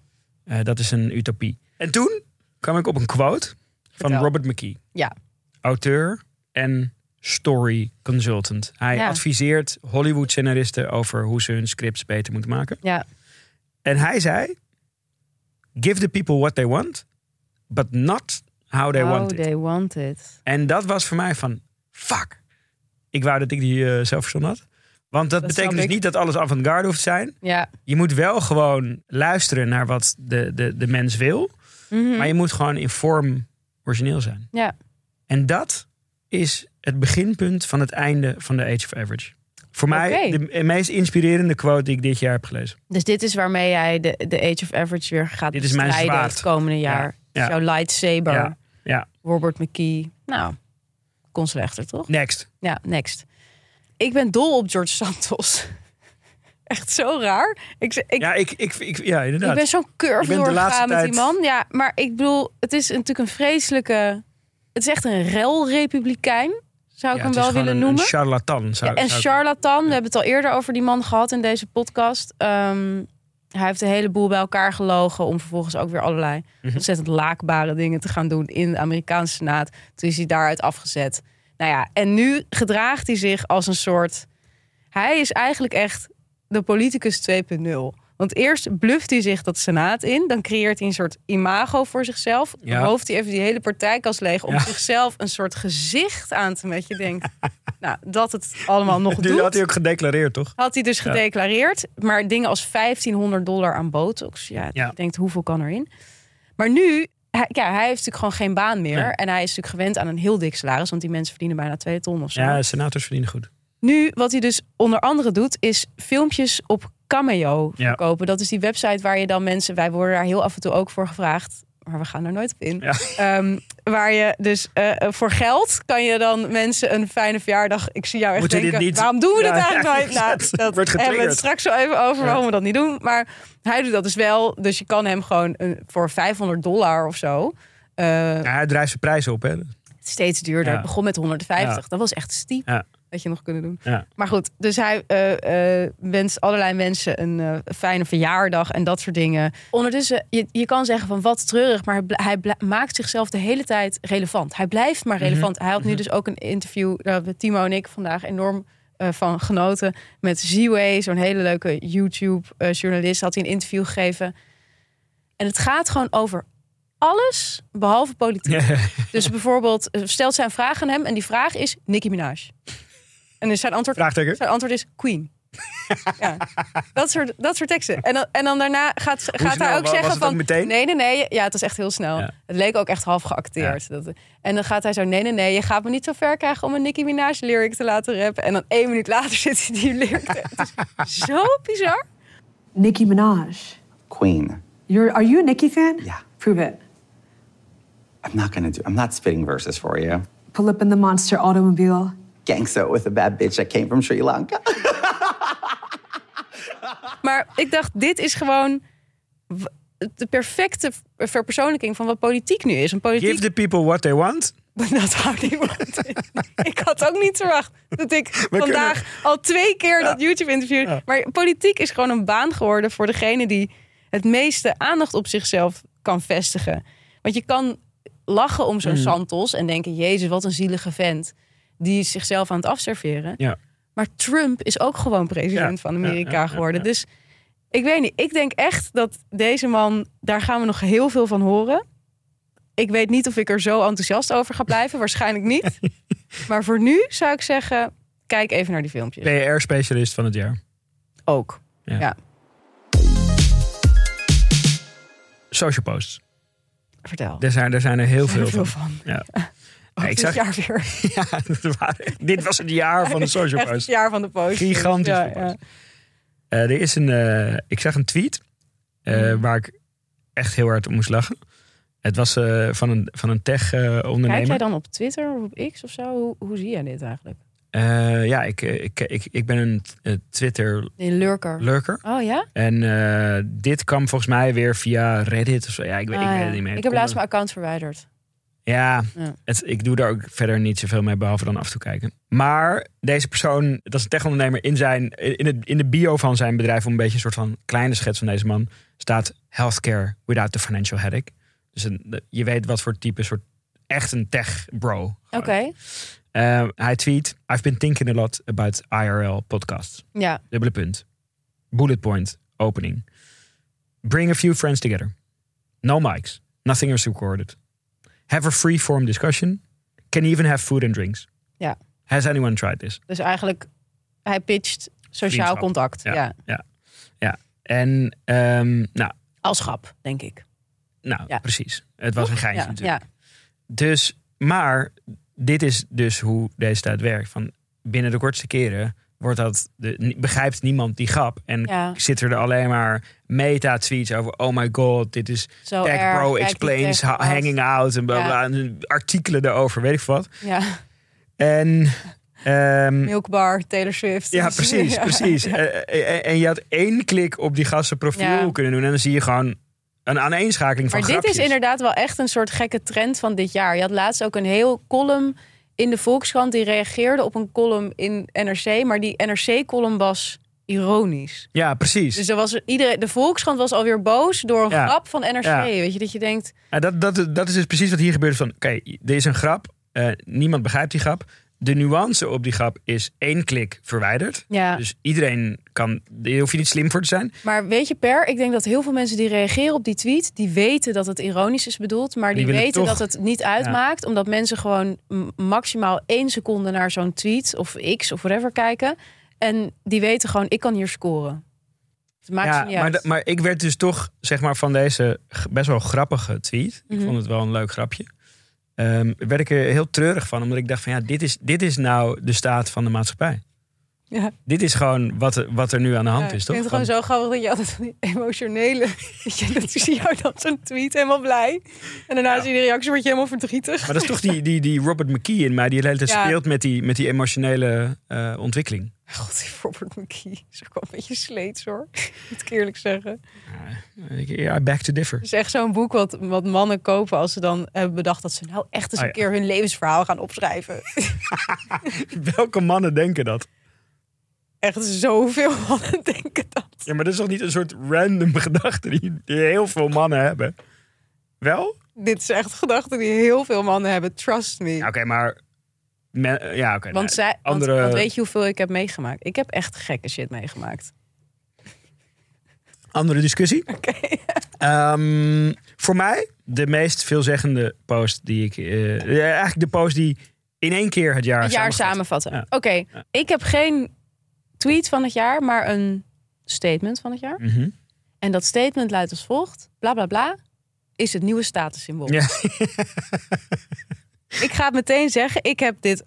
Eh, dat is een utopie. En toen kwam ik op een quote van
Vertel.
Robert McKee.
Ja.
Auteur en story consultant. Hij
Ja.
adviseert Hollywood scenaristen over hoe ze hun scripts beter moeten maken.
Ja,
En hij zei: Give the people what they want, but not how they
how
want it.
they want it.
En dat was voor mij van fuck. Ik wou dat ik die zelf verzonnen had. Want dat,
Dat
betekent dus
ik.
niet dat alles avant-garde hoeft te zijn.
Ja.
Je moet wel gewoon luisteren naar wat de, de, de mens wil.
Mhm.
Maar je moet gewoon in vorm origineel zijn.
Ja.
En dat is het beginpunt van het einde van de Age of Average. Voor mij de meest inspirerende quote die ik dit jaar heb gelezen.
Dus dit is waarmee jij de, de Age of Average weer gaat
Dit is mijn zwaard.
het komende jaar.
Ja.
Jouw lightsaber.
Ja, ja.
Robert McKee. Nou, kon slechter toch?
Next.
Ja, next. Ik ben dol op George Santos. Echt zo raar. Ik, ik,
Ja, ik, ik, ik, ja inderdaad.
ik ben zo'n curve doorgegaan met die
tijd-
man. Ja, maar ik bedoel, het is natuurlijk een vreselijke... Het is echt een rel-republikein, zou ik
Ja,
hem wel willen
een,
noemen.
Een charlatan. Zou,
Ja, en
zou ik-
charlatan, we hebben het al eerder over die man gehad in deze podcast. Ehm, hij heeft een heleboel bij elkaar gelogen om vervolgens ook weer allerlei
Mhm.
ontzettend laakbare dingen te gaan doen in de Amerikaanse Senaat. Toen is hij daaruit afgezet. Nou ja, en nu gedraagt hij zich als een soort. Hij is eigenlijk echt de politicus 2.0. Want eerst bluft hij zich dat Senaat in. Dan creëert hij een soort imago voor zichzelf.
Ja.
rooft hij even die hele partijkas leeg om
Ja.
zichzelf een soort gezicht aan te met je denkt. nou, dat het allemaal nog
Die
doet.
had hij ook gedeclareerd, toch?
Had hij dus
Ja.
gedeclareerd. Maar dingen als 1500 dollar aan botox. Ja,
Ja.
je denkt, hoeveel kan erin? Maar nu, hij, ja, hij heeft natuurlijk gewoon geen baan meer.
Nee.
En hij is natuurlijk gewend aan een heel dik salaris. Want die mensen verdienen bijna 2 ton of zo.
Ja, senators verdienen goed.
Nu, wat hij dus onder andere doet, is filmpjes op Cameo
Ja.
verkopen. Dat is die website waar je dan mensen... Wij worden daar heel af en toe ook voor gevraagd. Maar we gaan er nooit op in.
Ja.
Ehm, waar je dus eh, voor geld kan je dan mensen een fijne verjaardag... Ik zie jou echt
Moeten dit niet-
waarom doen we
Ja,
dit eigenlijk nooit? Nou,
dat
dat
wordt
hebben we het straks zo even over waarom we dat niet doen. Maar hij doet dat dus wel. Dus je kan hem gewoon een, voor 500 dollar of zo... eh,
Ja, hij drijft zijn prijzen op, hè?
steeds duurder. Het begon met 150.
Ja.
Dat was echt stiep. Dat je nog kunnen doen.
Ja.
Maar goed, dus hij eh, eh, wenst allerlei mensen een eh, fijne verjaardag en dat soort dingen. Ondertussen, je, je kan zeggen van wat treurig, maar hij, maakt zichzelf de hele tijd relevant. Hij blijft maar relevant. Hij had nu dus ook een interview, daar hebben Timo en ik vandaag enorm van genoten. Met Z-Way, zo'n hele leuke YouTube-journalist, had hij een interview gegeven. En het gaat gewoon over alles behalve politiek. Dus bijvoorbeeld, stelt zij een vraag aan hem en die vraag is Nicki Minaj. En dus zijn antwoord,
Vraagteken.
zijn antwoord is Queen. ja, dat soort, dat soort teksten. En dan, en dan daarna gaat, gaat
snel?
hij ook
Was
zeggen
het
van...
meteen?
Nee, nee, nee. Ja, het was echt heel snel.
Ja.
Het leek ook echt half geacteerd. Dat, en dan gaat hij zo... Nee, nee, nee. Je gaat me niet zo ver krijgen om een Nicki Minaj lyric te laten rappen. En dan één minuut later zit hij die lyric te... Het is zo bizar.
Nicki Minaj.
Queen.
You're are you a Nicki fan?
Yeah.
Prove it.
I'm not gonna do. I'm not spitting verses for you.
Pull up in the monster automobile.
Gangsta with a bad bitch that came from Sri Lanka.
Maar ik dacht, dit is gewoon de perfecte verpersoonlijking van wat politiek nu is. Een politiek
Give the people what they want.
Dat houdt niet wat. ik had ook niet verwacht dat ik vandaag al twee keer dat YouTube-interview.
Ja.
Maar politiek is gewoon een baan geworden voor degene die het meeste aandacht op zichzelf kan vestigen. Want je kan lachen om zo'n Santos en denken: Jezus, wat een zielige vent. Die is zichzelf aan het afserveren.
Ja.
Maar Trump is ook gewoon president
Ja,
van Amerika
ja,
geworden. Dus ik weet niet. Ik denk echt dat deze man, daar gaan we nog heel veel van horen. Ik weet niet of ik er zo enthousiast over ga blijven. Waarschijnlijk niet. Maar voor nu zou ik zeggen, kijk even naar die filmpjes.
PR-specialist van het jaar.
Ook.
Ja. Social posts.
Vertel.
Er zijn er, zijn er heel veel van.
veel van.
Ja. Ik
dit jaar weer.
Ja, dat waren- dit was het jaar van de social post.
het jaar van de post.
Gigantisch
Ja.
Eh, er is een, eh, ik zag een tweet eh,
Mm.
waar ik echt heel hard om moest lachen. Het was van een, van een tech-ondernemer.
Kijk jij dan op Twitter of op X of zo? Hoe, hoe zie jij dit eigenlijk?
Ja, ik, ik, ik, ik ben een Twitter-lurker.
In Lurker. Oh ja?
En dit kwam volgens mij weer via Reddit of zo. Ja, ik weet, ik
Ah,
weet het niet meer.
Ik heb laatst mijn account verwijderd.
Ja,
Ja.
Het, ik doe daar ook verder niet zoveel mee, behalve dan af en toe kijken. Maar deze persoon, dat is een techondernemer, in, zijn, in, het, in de bio van zijn bedrijf, om een beetje een soort van kleine schets van deze man, staat healthcare without the financial headache. Dus een, je weet wat voor type, soort echt een tech bro.
Oké.
Eh, hij tweet, I've been thinking a lot about IRL podcasts.
Ja.
Dubbele punt. Bullet point, opening. Bring a few friends together. No mics. Nothing is recorded. Have a free-form discussion. Can even have food and drinks.
Ja.
Has anyone tried this?
Dus eigenlijk, hij pitcht sociaal contact. Ja.
Ja. Ja. ja. En, ehm, nou,
Als grap, denk ik.
nou
Ja.
precies. Het was een geintje
Ja,
natuurlijk.
ja.
Dus, maar dit is dus hoe deze tijd werkt. Van binnen de kortste keren wordt dat de, begrijpt niemand die grap. En
Ja.
zit er alleen maar meta-tweets over... oh my god, dit is
Zo
Tech
erg,
Bro explains
tech
hanging out en bla
Ja.
bla. En artikelen erover, weet ik wat.
Ja.
En... ehm,
Milkbar, Taylor Swift.
ja, precies,
Ja.
precies. Eh, eh, eh, en je had één klik op die gasten profiel kunnen doen... en dan zie je gewoon een aaneenschakeling van
Maar dit
grapjes.
is inderdaad wel echt een soort gekke trend van dit jaar. Je had laatst ook een heel column in de Volkskrant die reageerde op een column in NRC, maar die NRC-column was ironisch.
Ja, precies.
Dus er was iedereen, de Volkskrant was alweer boos door een
Ja.
grap van NRC.
Ja.
Weet je dat je denkt,
Ja, dat, dat, dat is dus precies wat hier gebeurt. Van, oké, er is een grap. eh, niemand begrijpt die grap. De nuance op die grap is één klik verwijderd.
ja.
Dus iedereen kan... Daar hoef je niet slim voor te zijn.
Maar weet je, Per, ik denk dat heel veel mensen die reageren op die tweet, die weten dat het ironisch is bedoeld, maar die, weten
toch-
dat het niet uitmaakt, omdat mensen gewoon maximaal één seconde naar zo'n tweet of X of whatever kijken. En die weten gewoon, ik kan hier scoren. Het maakt
ja,
niet
maar,
uit.
maar ik werd dus toch, zeg maar, van deze best wel grappige tweet.
Mhm.
Ik vond het wel een leuk grapje. Ehm, werd ik er heel treurig van, omdat ik dacht van ja, dit is, dit is nou de staat van de maatschappij.
Ja.
Dit is gewoon wat, er- wat er nu aan de hand
Ja,
is,
ik
toch?
vind het gewoon zo grappig dat je altijd van die emotionele... Dat zie jou dan zo'n tweet helemaal blij. En daarna zie je de reactie, word je helemaal verdrietig.
Maar dat is toch die, die, die Robert McKee in mij, die de hele tijd speelt met die, met die emotionele eh, ontwikkeling.
God, die Robert McKee is ook wel een beetje sleets hoor. Moet ik eerlijk zeggen.
Ik- Ja, back to differ.
Het is echt zo'n boek wat, wat mannen kopen als ze dan hebben bedacht dat ze nou echt eens
Ah,
een keer hun levensverhaal gaan opschrijven.
Welke mannen denken dat?
Echt zoveel mannen denken dat.
Ja, maar dat is toch niet een soort random gedachte die, die heel veel mannen hebben? Wel?
Dit is echt gedachten die heel veel mannen hebben, trust me.
Ja, Oké, maar... me- ja, oké.
want,
nee.
zij, want-
andere-
want weet je hoeveel ik heb meegemaakt? Ik heb echt gekke shit meegemaakt.
Andere discussie. Ehm, voor mij de meest veelzeggende post die ik... eh, ja, eigenlijk de post die in één keer het jaar
Het jaar
samenvat.
samenvatten.
Ja.
Oké, ik heb geen tweet van het jaar, maar een statement van het jaar.
Mhm.
En dat statement luidt als volgt: bla bla bla is het nieuwe statussymbool.
Ja.
Ik ga het meteen zeggen, ik heb dit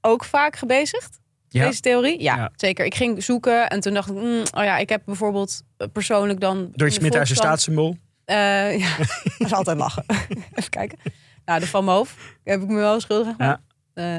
ook vaak gebezigd.
Ja.
Deze theorie? Ja,
Ja.
zeker. Ik ging zoeken en toen dacht ik, mm, oh ja, ik heb bijvoorbeeld eh, persoonlijk dan.
Door je Smithuizen
Volkskrant-
staatssymbool.
Eh, ja, dat is altijd lachen. Even kijken. Nou, de Van Moof heb ik me wel schuldig gemaakt. Eh,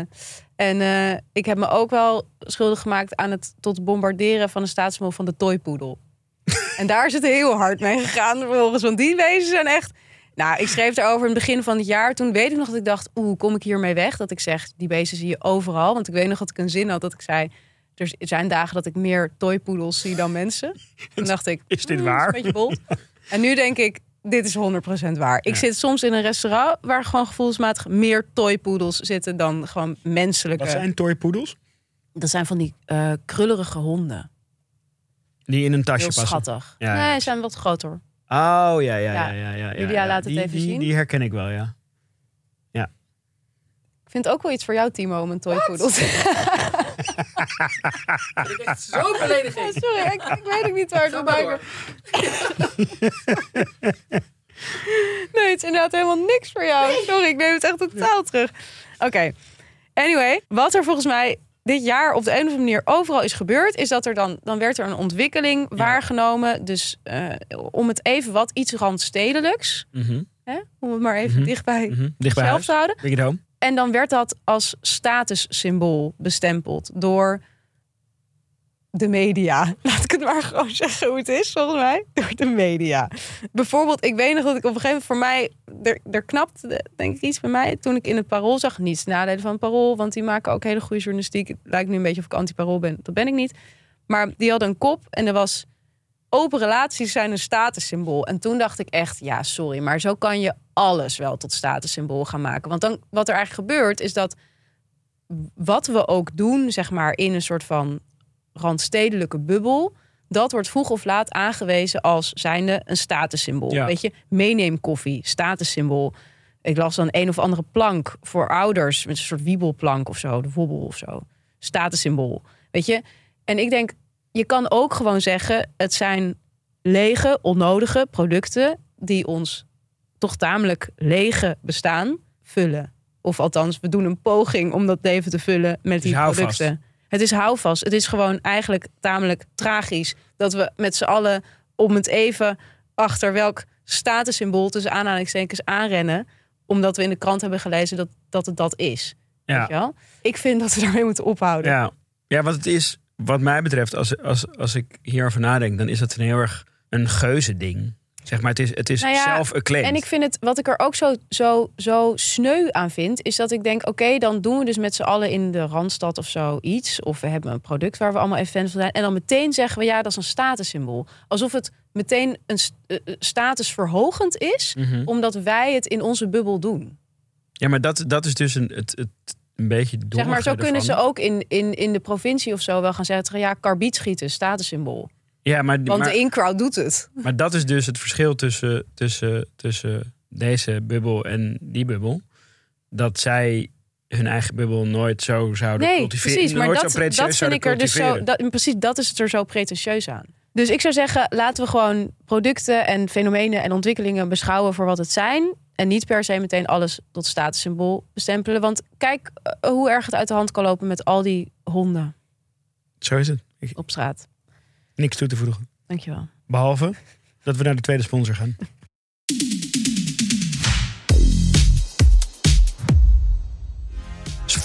en eh, ik heb me ook wel schuldig gemaakt aan het tot bombarderen van de staatssymbool van de toypoedel. en daar is het heel hard mee gegaan vervolgens. Want die wezen zijn echt... Nou, ik schreef daarover in het begin van het jaar. Toen weet ik nog dat ik dacht, oeh, kom ik hiermee weg? Dat ik zeg, die beesten zie je overal. Want ik weet nog dat ik een zin had dat ik zei... Er zijn dagen dat ik meer toypoedels zie dan mensen. Toen dacht ik,
Is dit
"Hmm,
waar?"
Een beetje bold. En nu denk ik, dit is 100% waar. Ik
Ja.
zit soms in een restaurant waar gewoon gevoelsmatig meer toypoedels zitten dan gewoon menselijke.
Wat zijn toypoedels?
Dat zijn van die eh, krullerige honden.
Die in een tasje
Heel
passen.
schattig.
Ja, ja.
Nee, ze zijn wat groter.
Oh, ja, ja, ja.
Ja.
ja, ja, ja,
Julia,
ja.
laat het
Die-
even
die,
zien.
Die herken ik wel, ja.
Ik vind het ook wel iets voor jou, Timo, om een toypoedel te
Zo belediging.
Ja, Sorry, ik, ik weet ook niet waar het op maken. Nee, het is inderdaad helemaal niks voor jou. Sorry, ik neem het echt totaal terug. Oké. Anyway, wat er volgens mij dit jaar op de een of andere manier overal is gebeurd, is dat er dan, dan werd er een ontwikkeling waargenomen. Dus eh, om het even wat iets randstedelijks,
Mhm,
hè, om het maar even
Mhm.
dichtbij
mhm. Dicht
zelf te houden.
Bring it home.
En dan werd dat als statussymbool bestempeld door de media. Laat ik het maar gewoon zeggen hoe het is, volgens mij. Door de media. Bijvoorbeeld, ik weet nog dat ik op een gegeven moment voor mij... Er, er knapte denk ik iets bij mij toen ik in het Parool zag. Niets ten nadele van het Parool, want die maken ook hele goede journalistiek. Het lijkt nu een beetje of ik anti-Parool ben. Dat ben ik niet. Maar die hadden een kop en er was... Open relaties zijn een statussymbool. En toen dacht ik echt, ja, sorry, maar zo kan je alles wel tot statussymbool gaan maken. Want dan, wat er eigenlijk gebeurt, is dat wat we ook doen, zeg maar, in een soort van randstedelijke bubbel, dat wordt vroeg of laat aangewezen als zijnde een statussymbool.
Ja.
Weet je, meeneem koffie, statussymbool. Ik las dan een of andere plank voor ouders met een soort wiebelplank of zo, de wobbel of zo, statussymbool. Weet je, en ik denk, je kan ook gewoon zeggen, het zijn lege, onnodige producten die ons toch tamelijk lege bestaan vullen. Of althans, we doen een poging om dat leven te vullen met die
houvast.
producten. Het is houvast. Het is gewoon eigenlijk tamelijk tragisch dat we met z'n allen om het even achter welk statussymbool tussen aanhalingstekens aanrennen, omdat we in de krant hebben gelezen dat, dat het dat is. Weet je
Ja.
wel? Ik vind dat we daarmee moeten ophouden.
Ja. ja, want het is, wat mij betreft, als, als, als ik hierover nadenk, dan is dat een heel erg een geuze ding. Zeg maar, het is, het is
Nou ja. En ik vind het, wat ik er ook zo, zo, zo sneu aan vind, is dat ik denk: oké, dan doen we dus met z'n allen in de randstad of zo iets. Of we hebben een product waar we allemaal even fan van zijn. En dan meteen zeggen we: ja, dat is een statussymbool. Alsof het meteen een eh, eh, statusverhogend is,
Mhm.
omdat wij het in onze bubbel doen.
Ja, maar dat, dat is dus een, het, het, een beetje
Zeg maar, zo kunnen ze ook in, in, in de provincie of zo wel gaan zeggen: ja, karbiet schieten, statussymbool.
Ja, maar,
Want
maar,
de in-crowd doet het.
maar dat is dus het verschil tussen, tussen, tussen deze bubbel en die bubbel. Dat zij hun eigen bubbel nooit zo zouden
Nee,
cultiveren.
precies. Maar
nooit
dat,
zo
dat vind ik er dus zo. Dat, precies, dat is het er zo pretentieus aan. Dus ik zou zeggen, laten we gewoon producten en fenomenen en ontwikkelingen beschouwen voor wat het zijn. En niet per se meteen alles tot statussymbool bestempelen. Want kijk eh, hoe erg het uit de hand kan lopen met al die honden
Zo is het. Ik,
op straat.
Niks toe te voegen.
Dankjewel.
Behalve dat we naar de tweede sponsor gaan.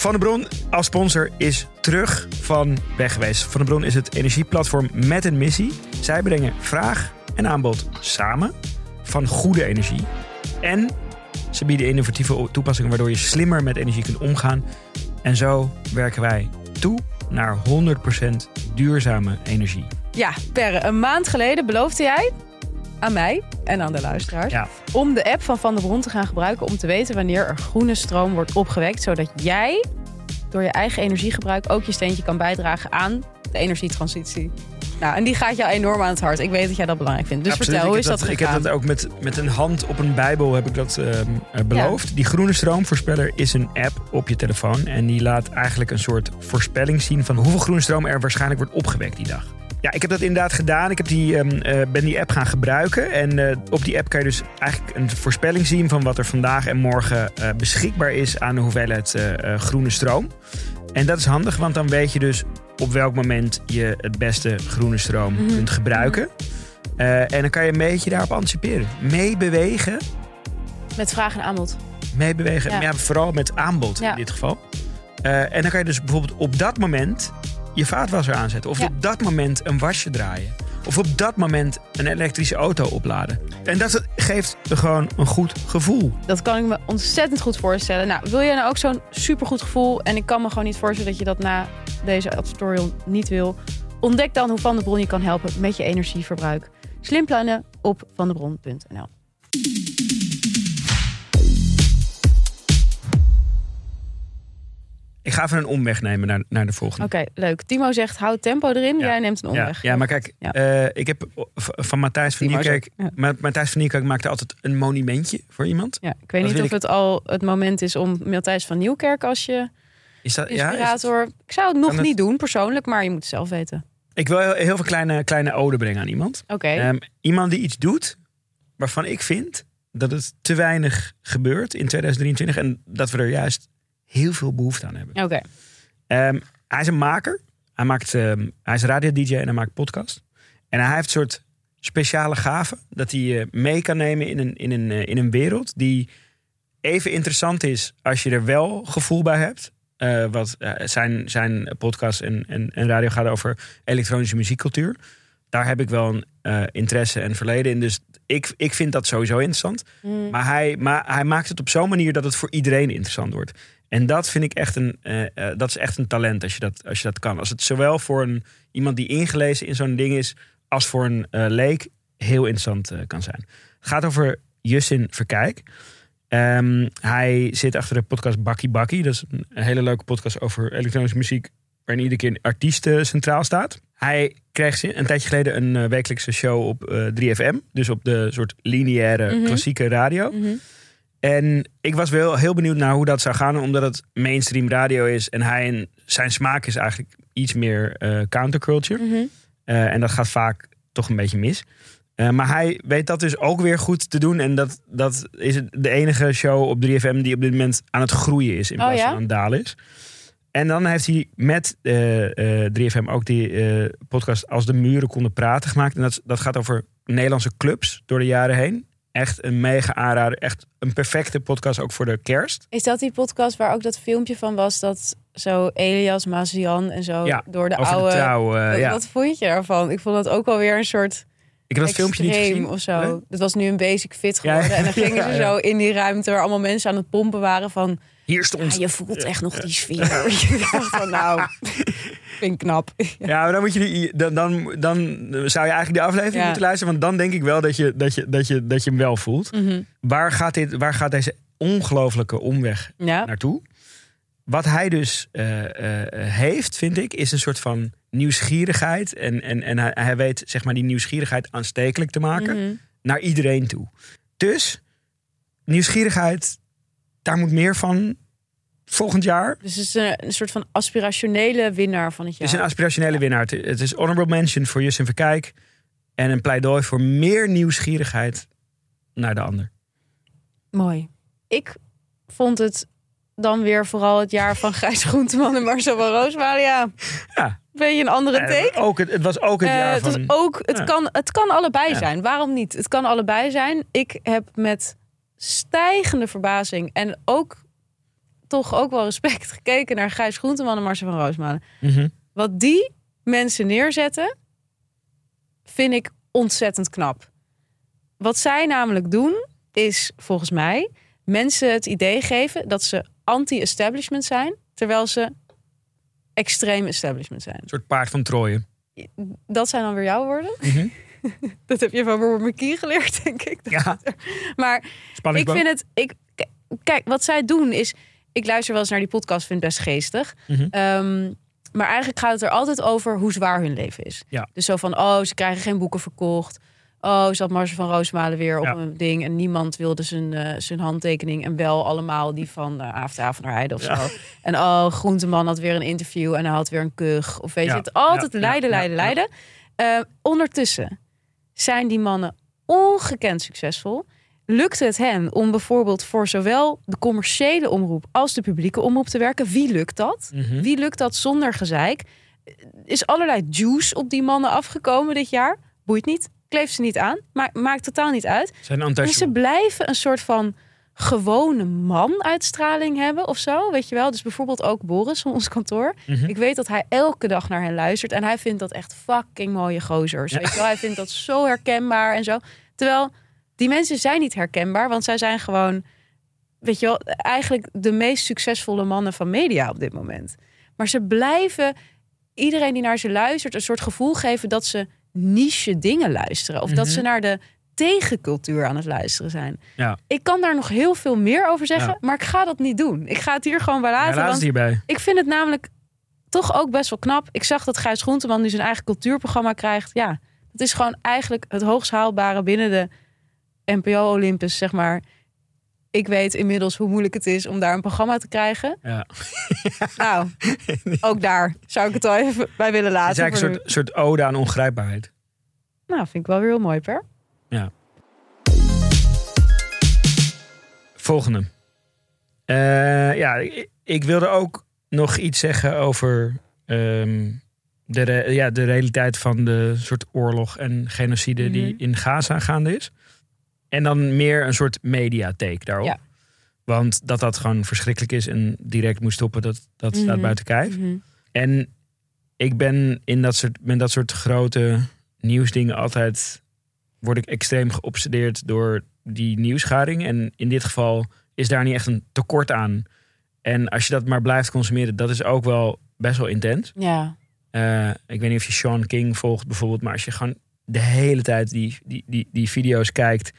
Van de Bron als sponsor is terug van weg geweest. Van de Bron is het energieplatform met een missie. Zij brengen vraag en aanbod samen van goede energie. En ze bieden innovatieve toepassingen waardoor je slimmer met energie kunt omgaan. En zo werken wij toe naar 100% duurzame energie.
Ja, Perre, een maand geleden beloofde jij aan mij en aan de luisteraars
Ja.
om de app van Van der Bron te gaan gebruiken om te weten wanneer er groene stroom wordt opgewekt, zodat jij door je eigen energiegebruik ook je steentje kan bijdragen aan de energietransitie. Nou, en die gaat jou enorm aan het hart. Ik weet dat jij dat belangrijk vindt. Dus
Absoluut.
vertel, hoe
Ik
is dat,
Ik
gegaan?
heb dat ook met, met een hand op een bijbel heb ik dat ehm, eh, beloofd. Die groene stroomvoorspeller is een app op je telefoon. En die laat eigenlijk een soort voorspelling zien van hoeveel groene stroom er waarschijnlijk wordt opgewekt die dag. Ja, ik heb dat inderdaad gedaan. Ik heb die, ehm, eh, ben die app gaan gebruiken. En eh, op die app kan je dus eigenlijk een voorspelling zien van wat er vandaag en morgen eh, beschikbaar is aan de hoeveelheid groene stroom. En dat is handig, want dan weet je dus op welk moment je het beste groene stroom
Mhm.
kunt gebruiken. Eh, en dan kan je een beetje daarop anticiperen. Meebewegen.
Met vraag en aanbod.
Meebewegen.
Ja.
Ja. vooral met aanbod
Ja.
in dit geval. En dan kan je dus bijvoorbeeld op dat moment je vaatwasser aanzetten. Of
Ja.
op dat moment een wasje draaien. Of op dat moment een elektrische auto opladen. En dat geeft gewoon een goed gevoel.
Dat kan ik me ontzettend goed voorstellen. Nou, wil je nou ook zo'n supergoed gevoel? En ik kan me gewoon niet voorstellen dat je dat na deze tutorial niet wil. Ontdek dan hoe Van der Bron je kan helpen met je energieverbruik. Slim plannen op vandebron.nl.
Ik ga even een omweg nemen naar, naar de volgende.
Oké, leuk. Timo zegt, houd tempo erin.
Ja.
Jij neemt een omweg.
ja, maar kijk,
Ja.
eh, ik heb van Matthijs van Nieuwkerk... Matthijs van Nieuwkerk maakte altijd een monumentje voor iemand.
Ja, ik weet
Dat
niet of het al het moment is om Matthijs van Nieuwkerk als je
Is dat, ja, is het-
inspirator... ik zou het nog
Kan het-
niet doen persoonlijk, maar je moet het zelf weten.
ik wil heel, heel veel kleine, kleine ode brengen aan iemand.
Oké,
Ehm, iemand die iets doet waarvan ik vind dat het te weinig gebeurt in 2023. En dat we er juist heel veel behoefte aan hebben.
Oké.
Ehm, hij is een maker. Hij, maakt, ehm, hij is radio-dj en hij maakt podcast. En hij heeft een soort speciale gave dat hij je mee kan nemen in een, in, een, eh, in een wereld die even interessant is als je er wel gevoel bij hebt. Eh, wat zijn, zijn podcast en, en, en radio gaat over elektronische muziekcultuur. Daar heb ik wel een interesse en verleden in. Dus ik, ik vind dat sowieso interessant.
Mm.
Maar hij, maar hij maakt het op zo'n manier dat het voor iedereen interessant wordt. En dat vind ik echt een, eh, eh, dat is echt een talent als je dat, als je dat kan. Als het zowel voor een, iemand die ingelezen in zo'n ding is, als voor een eh, leek heel interessant kan zijn. Het gaat over Justin Verkijk. Ehm, hij zit achter de podcast Bakkie Bakkie. Dat is een hele leuke podcast over elektronische muziek. Waarin iedere keer een artiest centraal staat. Hij kreeg een tijdje geleden een wekelijkse show op eh, 3FM. Dus op de soort lineaire
Mhm.
klassieke radio.
Mhm.
En ik was wel heel benieuwd naar hoe dat zou gaan, omdat het mainstream radio is. En hij en zijn smaak is eigenlijk iets meer eh, counterculture.
Mhm.
Eh, en dat gaat vaak toch een beetje mis. Eh, maar hij weet dat dus ook weer goed te doen. En dat, dat is de enige show op 3FM die op dit moment aan het groeien is. In
Oh,
plaats
ja?
van aan het dalen is. En dan heeft hij met eh, eh, 3FM ook die podcast Als de muren konden praten gemaakt. En dat, dat gaat over Nederlandse clubs door de jaren heen. Echt een mega aanrader. Echt een perfecte podcast ook voor de kerst.
Is dat die podcast waar ook dat filmpje van was dat zo Elias Mazian en zo
Ja,
door de oude.
de trouw. eh,
wat,
ja.
wat vond je ervan? Ik vond dat ook alweer een soort
Ik heb dat filmpje niet gezien.
of zo.
Nee?
Dat was nu een basic fit
Ja,
geworden. En dan gingen ze zo in die ruimte waar allemaal mensen aan het pompen waren van...
Hier stond.
Ja, je voelt echt nog die sfeer. ik dacht van nou, vind ik knap.
Ja, maar dan, moet je die, dan, dan, dan zou je eigenlijk die aflevering
Ja.
moeten luisteren. Want dan denk ik wel dat je, dat je, dat je, dat je hem wel voelt.
Mhm.
Waar, gaat dit, waar gaat deze ongelofelijke omweg
Ja.
naartoe? Wat hij dus eh, eh, heeft, vind ik, is een soort van nieuwsgierigheid. En, en, en hij, hij weet zeg maar, die nieuwsgierigheid aanstekelijk te maken
Mhm.
naar iedereen toe. Dus nieuwsgierigheid, daar moet meer van volgend jaar.
Dus het is een, een soort van aspirationele winnaar van het
Het
jaar.
is een aspirationele winnaar. Het- Het is honorable mention voor Justin Verkijk. En een pleidooi voor meer nieuwsgierigheid naar de ander.
Mooi. Ik vond het dan weer vooral het jaar van Gijs Groenteman en Marcel van Roosmalen. Ja, je een andere
Eh,
take?
ook het, het was ook het
Eh,
jaar
het,
van...
was ook, het,
Ja.
kan, het kan allebei
Ja.
zijn. Waarom niet? Het kan allebei zijn. Ik heb met stijgende verbazing en ook toch ook wel respect gekeken naar Gijs Groenteman en Marcel van Roosmalen.
Mhm.
Wat die mensen neerzetten, vind ik ontzettend knap. Wat zij namelijk doen, is volgens mij mensen het idee geven dat ze anti-establishment zijn, terwijl ze extreem establishment zijn.
Een soort paard van Troje.
Dat zijn dan weer jouw woorden.
Mhm.
Dat heb je van Robert McKee geleerd, denk ik.
Ja,
Maar
spanning.
ik vind het. Ik, kijk, wat zij doen is. Ik luister wel eens naar die podcast, vind het best geestig.
Mhm.
Ehm, maar eigenlijk gaat het er altijd over hoe zwaar hun leven is.
Ja.
Dus zo van, oh, ze krijgen geen boeken verkocht. Oh, zat Marcel van Roosmalen weer op
Ja.
een ding. En niemand wilde zijn, eh, zijn handtekening. En wel allemaal die van uh, Avond naar Heide of
Ja.
zo. En oh, Groenteman had weer een interview en hij had weer een kuch. Of weet je het, altijd lijden, lijden, lijden. Eh, ondertussen zijn die mannen ongekend succesvol. Lukt het hen om bijvoorbeeld voor zowel de commerciële omroep als de publieke omroep te werken? Wie lukt dat?
Mhm.
Wie lukt dat zonder gezeik? Is allerlei juice op die mannen afgekomen dit jaar? Boeit niet. Kleeft ze niet aan. Ma maakt totaal niet uit.
Zijn
En ze blijven een soort van gewone man-uitstraling hebben of zo. Weet je wel? Dus bijvoorbeeld ook Boris van ons kantoor.
Mhm.
Ik weet dat hij elke dag naar hen luistert. En hij vindt dat echt fucking mooie gozers.
Ja.
Weet je wel? Hij vindt dat zo herkenbaar en zo. Terwijl die mensen zijn niet herkenbaar. Want zij zijn gewoon, weet je wel, eigenlijk de meest succesvolle mannen van media op dit moment. Maar ze blijven iedereen die naar ze luistert een soort gevoel geven dat ze niche dingen luisteren. Of dat
Mhm.
ze naar de tegencultuur aan het luisteren zijn.
Ja.
Ik kan daar nog heel veel meer over zeggen,
Ja.
maar ik ga dat niet doen. Ik ga het hier gewoon bij
Ja,
laten.
laat het hierbij.
ik vind het namelijk toch ook best wel knap. Ik zag dat Gijs Groenteman nu zijn eigen cultuurprogramma krijgt. Ja, het is gewoon eigenlijk het hoogst haalbare binnen de NPO Olympus, zeg maar. Ik weet inmiddels hoe moeilijk het is om daar een programma te krijgen.
Ja.
Nou, ook daar zou ik het al even bij willen
Het
laten.
is eigenlijk een soort, soort ode aan ongrijpbaarheid.
Nou, vind ik wel weer heel mooi, Per.
Volgende. Eh, ja, ik, ik wilde ook nog iets zeggen over ehm, de, re- ja, de realiteit van de soort oorlog en genocide die
Mhm.
in Gaza gaande is. En dan meer een soort mediatheek daarop.
Ja.
Want dat dat gewoon verschrikkelijk is en direct moet stoppen, dat, dat staat
Mhm.
buiten kijf.
Mhm.
En ik ben in dat soort, met dat soort grote nieuwsdingen altijd... word ik extreem geobsedeerd door die nieuwsgaring. En in dit geval is daar niet echt een tekort aan. En als je dat maar blijft consumeren, dat is ook wel best wel intens.
Ja.
Eh, ik weet niet of je Sean King volgt bijvoorbeeld, maar als je gewoon de hele tijd die, die, die, die video's kijkt,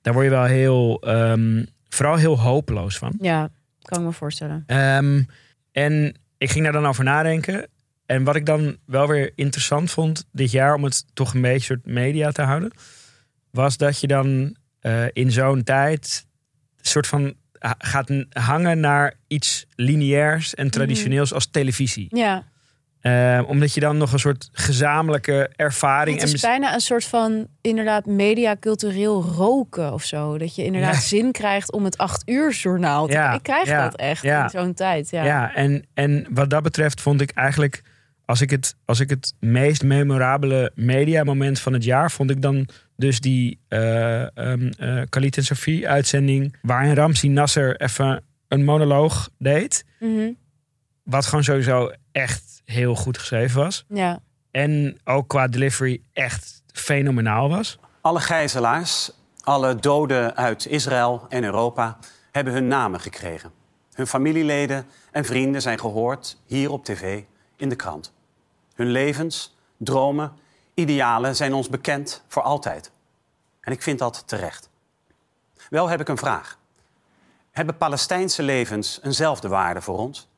daar word je wel heel, ehm, vooral heel hopeloos van.
ja, kan ik me voorstellen.
Ehm, en ik ging daar dan over nadenken. En wat ik dan wel weer interessant vond dit jaar, om het toch een beetje soort media te houden, was dat je dan eh, in zo'n tijd een soort van gaat hangen naar iets lineairs en traditioneels als televisie.
Ja,
Eh, omdat je dan nog een soort gezamenlijke ervaring
het is bijna een soort van inderdaad media cultureel roken of zo. Dat je inderdaad
Ja.
zin krijgt om het acht uur journaal te
Ja,
Ik krijg
ja,
dat echt in zo'n tijd. Ja.
Ja, en, en wat dat betreft vond ik eigenlijk, als ik het, als ik het meest memorabele mediamoment van het jaar, vond ik dan dus die eh ehm eh, Khalid en Sophie uitzending, waarin Ramsi Nasser even een monoloog deed.
Mhm.
Wat gewoon sowieso echt heel goed geschreven was.
ja.
En ook qua delivery echt fenomenaal was.
Alle gijzelaars, alle doden uit Israël en Europa hebben hun namen gekregen. Hun familieleden en vrienden zijn gehoord hier op tv, in de krant. Hun levens, dromen, idealen zijn ons bekend voor altijd. En ik vind dat terecht. Wel heb ik een vraag. Hebben Palestijnse levens eenzelfde waarde voor ons?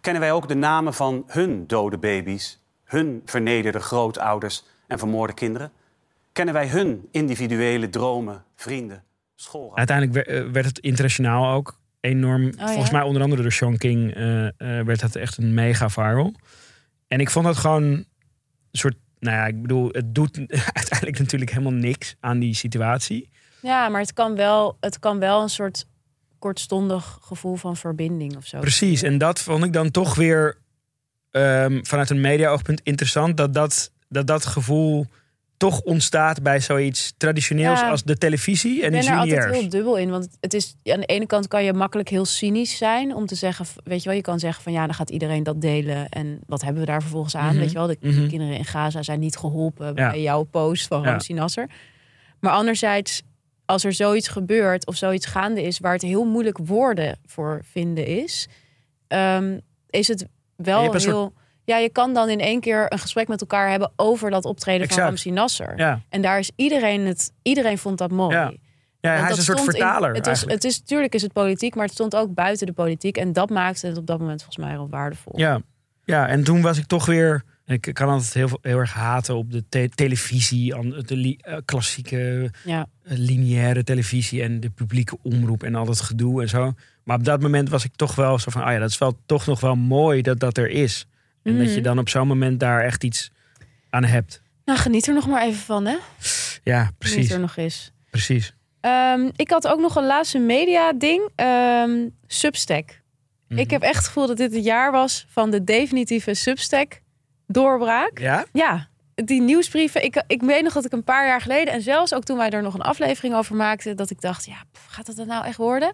Kennen wij ook de namen van hun dode baby's, hun vernederde grootouders en vermoorde kinderen? Kennen wij hun individuele dromen, vrienden, school?
Uiteindelijk eh, werd het internationaal ook enorm. volgens mij onder andere door Sean King eh, eh, werd het echt een mega viral. En ik vond dat gewoon een soort. Nou ja, ik bedoel, het doet uiteindelijk natuurlijk helemaal niks aan die situatie.
ja, maar het kan, wel, het kan wel een soort kortstondig gevoel van verbinding of zo.
Precies. En dat vond ik dan toch weer ehm, vanuit een media-oogpunt interessant. Dat dat, dat dat gevoel toch ontstaat bij zoiets traditioneels
Ja.
als de televisie en
Ik ben
iets
er altijd heel dubbel in. Want het- is, aan de ene kant kan je makkelijk heel cynisch zijn om te zeggen, weet je wel, je kan zeggen van ja, dan gaat iedereen dat delen. En wat hebben we daar vervolgens aan?
Mhm.
Weet je wel, de
Mhm.
kinderen in Gaza zijn niet geholpen
Ja.
bij jouw post van
Ja.
Ramsi Nasser. Maar anderzijds, als er zoiets gebeurt of zoiets gaande is waar het heel moeilijk woorden voor vinden is, ehm, is het wel heel. Ja, je kan dan in één keer een gesprek met elkaar hebben over dat optreden
Exact.
van Ramsi Nasser.
Ja.
En daar is iedereen het. Iedereen vond dat mooi.
Ja. Hij is een soort
stond in-
vertaler.
het, het is natuurlijk is het politiek, maar het stond ook buiten de politiek. En dat maakte het op dat moment volgens mij heel waardevol.
Ja. ja, en toen was ik toch weer. Ik kan altijd heel, heel erg haten op de te- televisie, de li- eh, klassieke
Ja.
eh, lineaire televisie en de publieke omroep en al dat gedoe en zo. Maar op dat moment was ik toch wel zo van, ah ja, dat is wel toch nog wel mooi dat dat er is. En dat je dan op zo'n moment daar echt iets aan hebt.
Nou, geniet er nog maar even van, hè?
Ja,
Geniet
precies.
er nog eens.
Precies.
Ehm, ik had ook nog een laatste media ding. Ehm, Substack.
Mhm.
Ik heb echt het gevoel dat dit het jaar was van de definitieve Substack doorbraak.
Ja?
Ja, die nieuwsbrieven. Ik, ik weet nog dat ik een paar jaar geleden... en zelfs ook toen wij er nog een aflevering over maakten... dat ik dacht, ja, pff, gaat dat nou echt worden?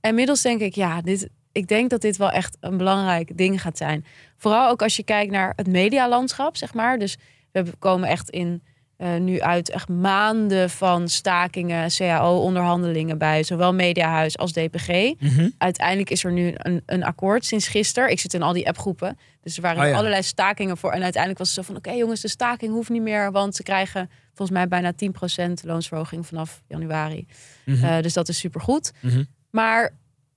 En inmiddels denk ik, ja, dit, ik denk dat dit wel echt een belangrijk ding gaat zijn. Vooral ook als je kijkt naar het medialandschap, zeg maar. Dus we komen echt in... eh, nu uit echt maanden van stakingen, CAO-onderhandelingen bij zowel Mediahuis als DPG.
Mhm.
Uiteindelijk is er nu een, een akkoord sinds gisteren. Ik zit in al die appgroepen. Dus er waren
Oh ja.
allerlei stakingen voor. En uiteindelijk was het zo van: oké jongens, de staking hoeft niet meer. Want ze krijgen volgens mij bijna 10% loonsverhoging vanaf januari.
Mhm.
Eh, dus dat is supergoed.
Mhm.
Maar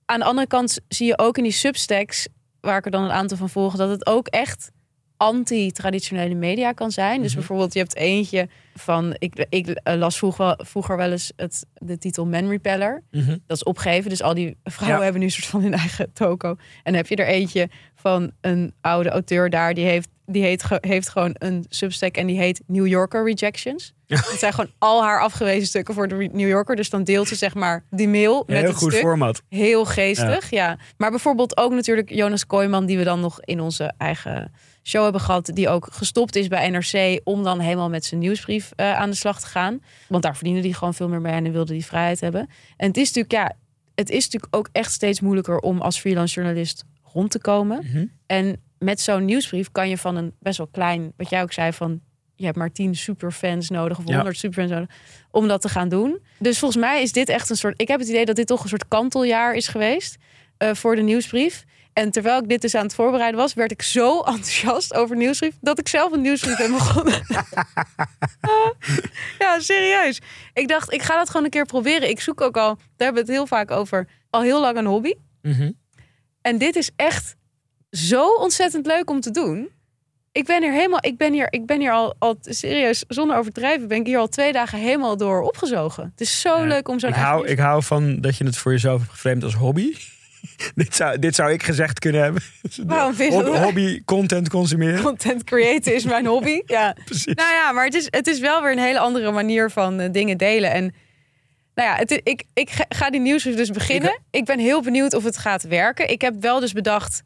aan de andere kant zie je ook in die substacks, waar ik er dan een aantal van volg, dat het ook echt anti-traditionele media kan zijn. Dus
Mhm.
bijvoorbeeld, je hebt eentje van, ik, ik las vroeger, vroeger wel eens het, de titel Man Repeller.
Mhm.
Dat is opgegeven. Dus al die vrouwen
Ja.
hebben nu een soort van hun eigen toko. En dan heb je er eentje van een oude auteur daar. Die heeft die heet, heeft gewoon een substack en die heet New Yorker Rejections. Het zijn gewoon al haar afgewezen stukken voor de New Yorker. Dus dan deelt ze zeg maar die mail met
Heel
het
goed
stuk.
format.
Heel geestig, ja. Maar bijvoorbeeld ook natuurlijk Jonas Kooijman, die we dan nog in onze eigen show hebben gehad, die ook gestopt is bij NRC om dan helemaal met zijn nieuwsbrief eh, aan de slag te gaan. Want daar verdiende hij gewoon veel meer mee en wilde die vrijheid hebben. En het is natuurlijk, ja, het is natuurlijk ook echt steeds moeilijker om als freelance journalist rond te komen.
Mhm.
En met zo'n nieuwsbrief kan je van een best wel klein, wat jij ook zei, van je hebt maar tien superfans nodig of
Ja.
100 superfans nodig om dat te gaan doen. Dus volgens mij is dit echt een soort. Ik heb het idee dat dit toch een soort kanteljaar is geweest eh, voor de nieuwsbrief. En terwijl ik dit dus aan het voorbereiden was, werd ik zo enthousiast over nieuwsbrief dat ik zelf een nieuwsbrief ben begonnen. ja, serieus. Ik dacht, ik ga dat gewoon een keer proberen. Ik zoek ook al, daar hebben we het heel vaak over, al heel lang een hobby.
Mhm.
En dit is echt zo ontzettend leuk om te doen. Ik ben hier helemaal, ik ben hier, ik ben hier al, al serieus, zonder overdrijven, ben ik hier al twee dagen helemaal door opgezogen. Het is zo leuk om zo'n
Ik hou, ik hou van dat je het voor jezelf hebt geframed als hobby. dit, zou, dit zou ik gezegd kunnen hebben.
Waarom vind je
Hobby, content consumeren.
Content creëren is mijn hobby. Ja.
Precies.
Nou ja, maar het is, het is wel weer een hele andere manier van eh, dingen delen. En nou ja, het, ik, ik ga- die nieuwsbrief dus beginnen. Ik, ben heel benieuwd of het gaat werken. Ik heb wel dus bedacht,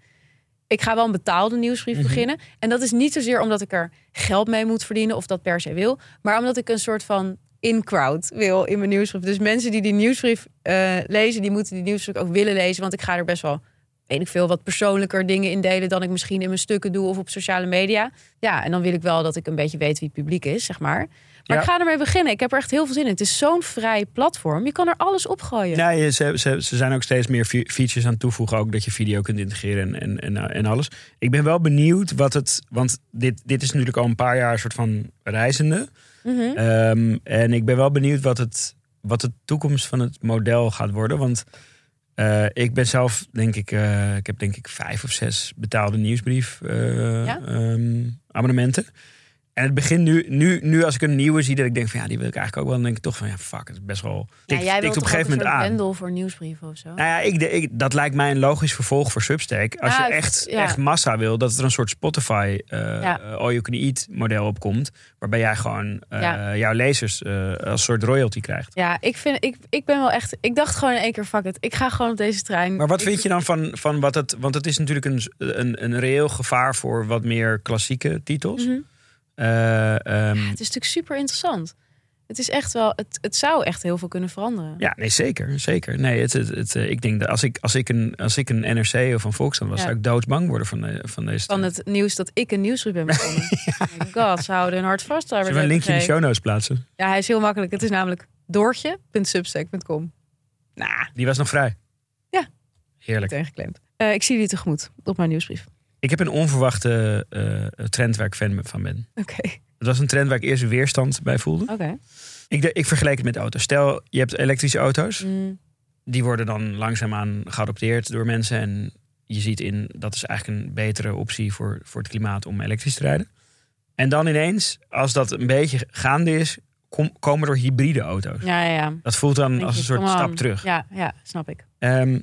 ik ga wel een betaalde nieuwsbrief
Mhm.
beginnen. En dat is niet zozeer omdat ik er geld mee moet verdienen of dat per se wil. Maar omdat ik een soort van in-crowd wil in mijn nieuwsbrief. Dus mensen die die nieuwsbrief eh, lezen, die moeten die nieuwsbrief ook willen lezen. Want ik ga er best wel weet ik veel, wat persoonlijker dingen in delen dan ik misschien in mijn stukken doe of op sociale media. Ja, en dan wil ik wel dat ik een beetje weet wie het publiek is, zeg maar. Maar
Ja.
ik ga ermee beginnen. Ik heb er echt heel veel zin in. Het is zo'n vrij platform. Je kan er alles opgooien.
Ja, je- ze, ze, ze zijn ook steeds meer fe- features aan het toevoegen. Ook dat je video kunt integreren en, en, en, en alles. Ik ben wel benieuwd wat het... Want dit, dit is natuurlijk al een paar jaar een soort van reizende.
Mhm.
Ehm, en ik ben wel benieuwd wat, het, wat de toekomst van het model gaat worden. Want eh, ik ben zelf, denk ik... eh, ik heb denk ik vijf of zes betaalde nieuwsbrief eh,
Ja?
ehm, abonnementen. En het begint nu, nu, nu als ik een nieuwe zie, dat ik denk van ja, die wil ik eigenlijk ook wel. Dan denk ik toch van ja, fuck, het is best wel.
Ja,
Tikt,
jij
tikt
wilt
op een gegeven moment aan.
bundel voor nieuwsbrieven of zo?
Nou ja, ik, dat lijkt mij een logisch vervolg voor Substack. Als
Ja,
je echt,
ja.
echt massa wil, dat er een soort Spotify eh
Ja.
eh, all you can eat model opkomt. Waarbij jij gewoon eh,
Ja.
jouw lezers als soort royalty krijgt.
Ja, ik, vind, ik, ik ben wel echt... Ik dacht gewoon in één keer, fuck it. Ik ga gewoon op deze trein.
Maar wat
Ik-
vind je dan van, van wat het... Want het is natuurlijk een, een, een reëel gevaar voor wat meer klassieke titels. Eh, ehm,
Het is natuurlijk super interessant. Het is echt wel... Het, het zou echt heel veel kunnen veranderen.
Ja, nee, zeker. zeker. Nee, het, het, het, eh, ik denk dat als ik, als ik, een, als ik een NRC of een Volkskrant was,
Ja.
zou ik doodsbang worden van, de, van deze.
Van het nieuws dat ik een nieuwsbrief ben begonnen. Oh god, ze houden hun hart vast. daar
Zullen we een linkje in de show notes plaatsen?
Ja, hij is heel makkelijk. Het is namelijk doortje.substack.com. Nou,
Die was nog vrij.
Ja.
Heerlijk.
Eh, ik zie jullie tegemoet op mijn nieuwsbrief.
Ik heb een onverwachte eh, trend waar ik fan van ben.
Oké,
Het was een trend waar ik eerst weerstand bij voelde.
oké.
Ik, ik vergeleek het met auto's. Stel, je hebt elektrische auto's.
Mm,
Die worden dan langzaamaan geadopteerd door mensen. En je ziet in, dat is eigenlijk een betere optie voor, voor het klimaat om elektrisch te rijden. En dan ineens, als dat een beetje gaande is, kom- komen er hybride auto's.
Ja, ja, ja.
Dat voelt dan
Denk
als een soort stap terug.
Ja, ja, snap ik.
Ehm,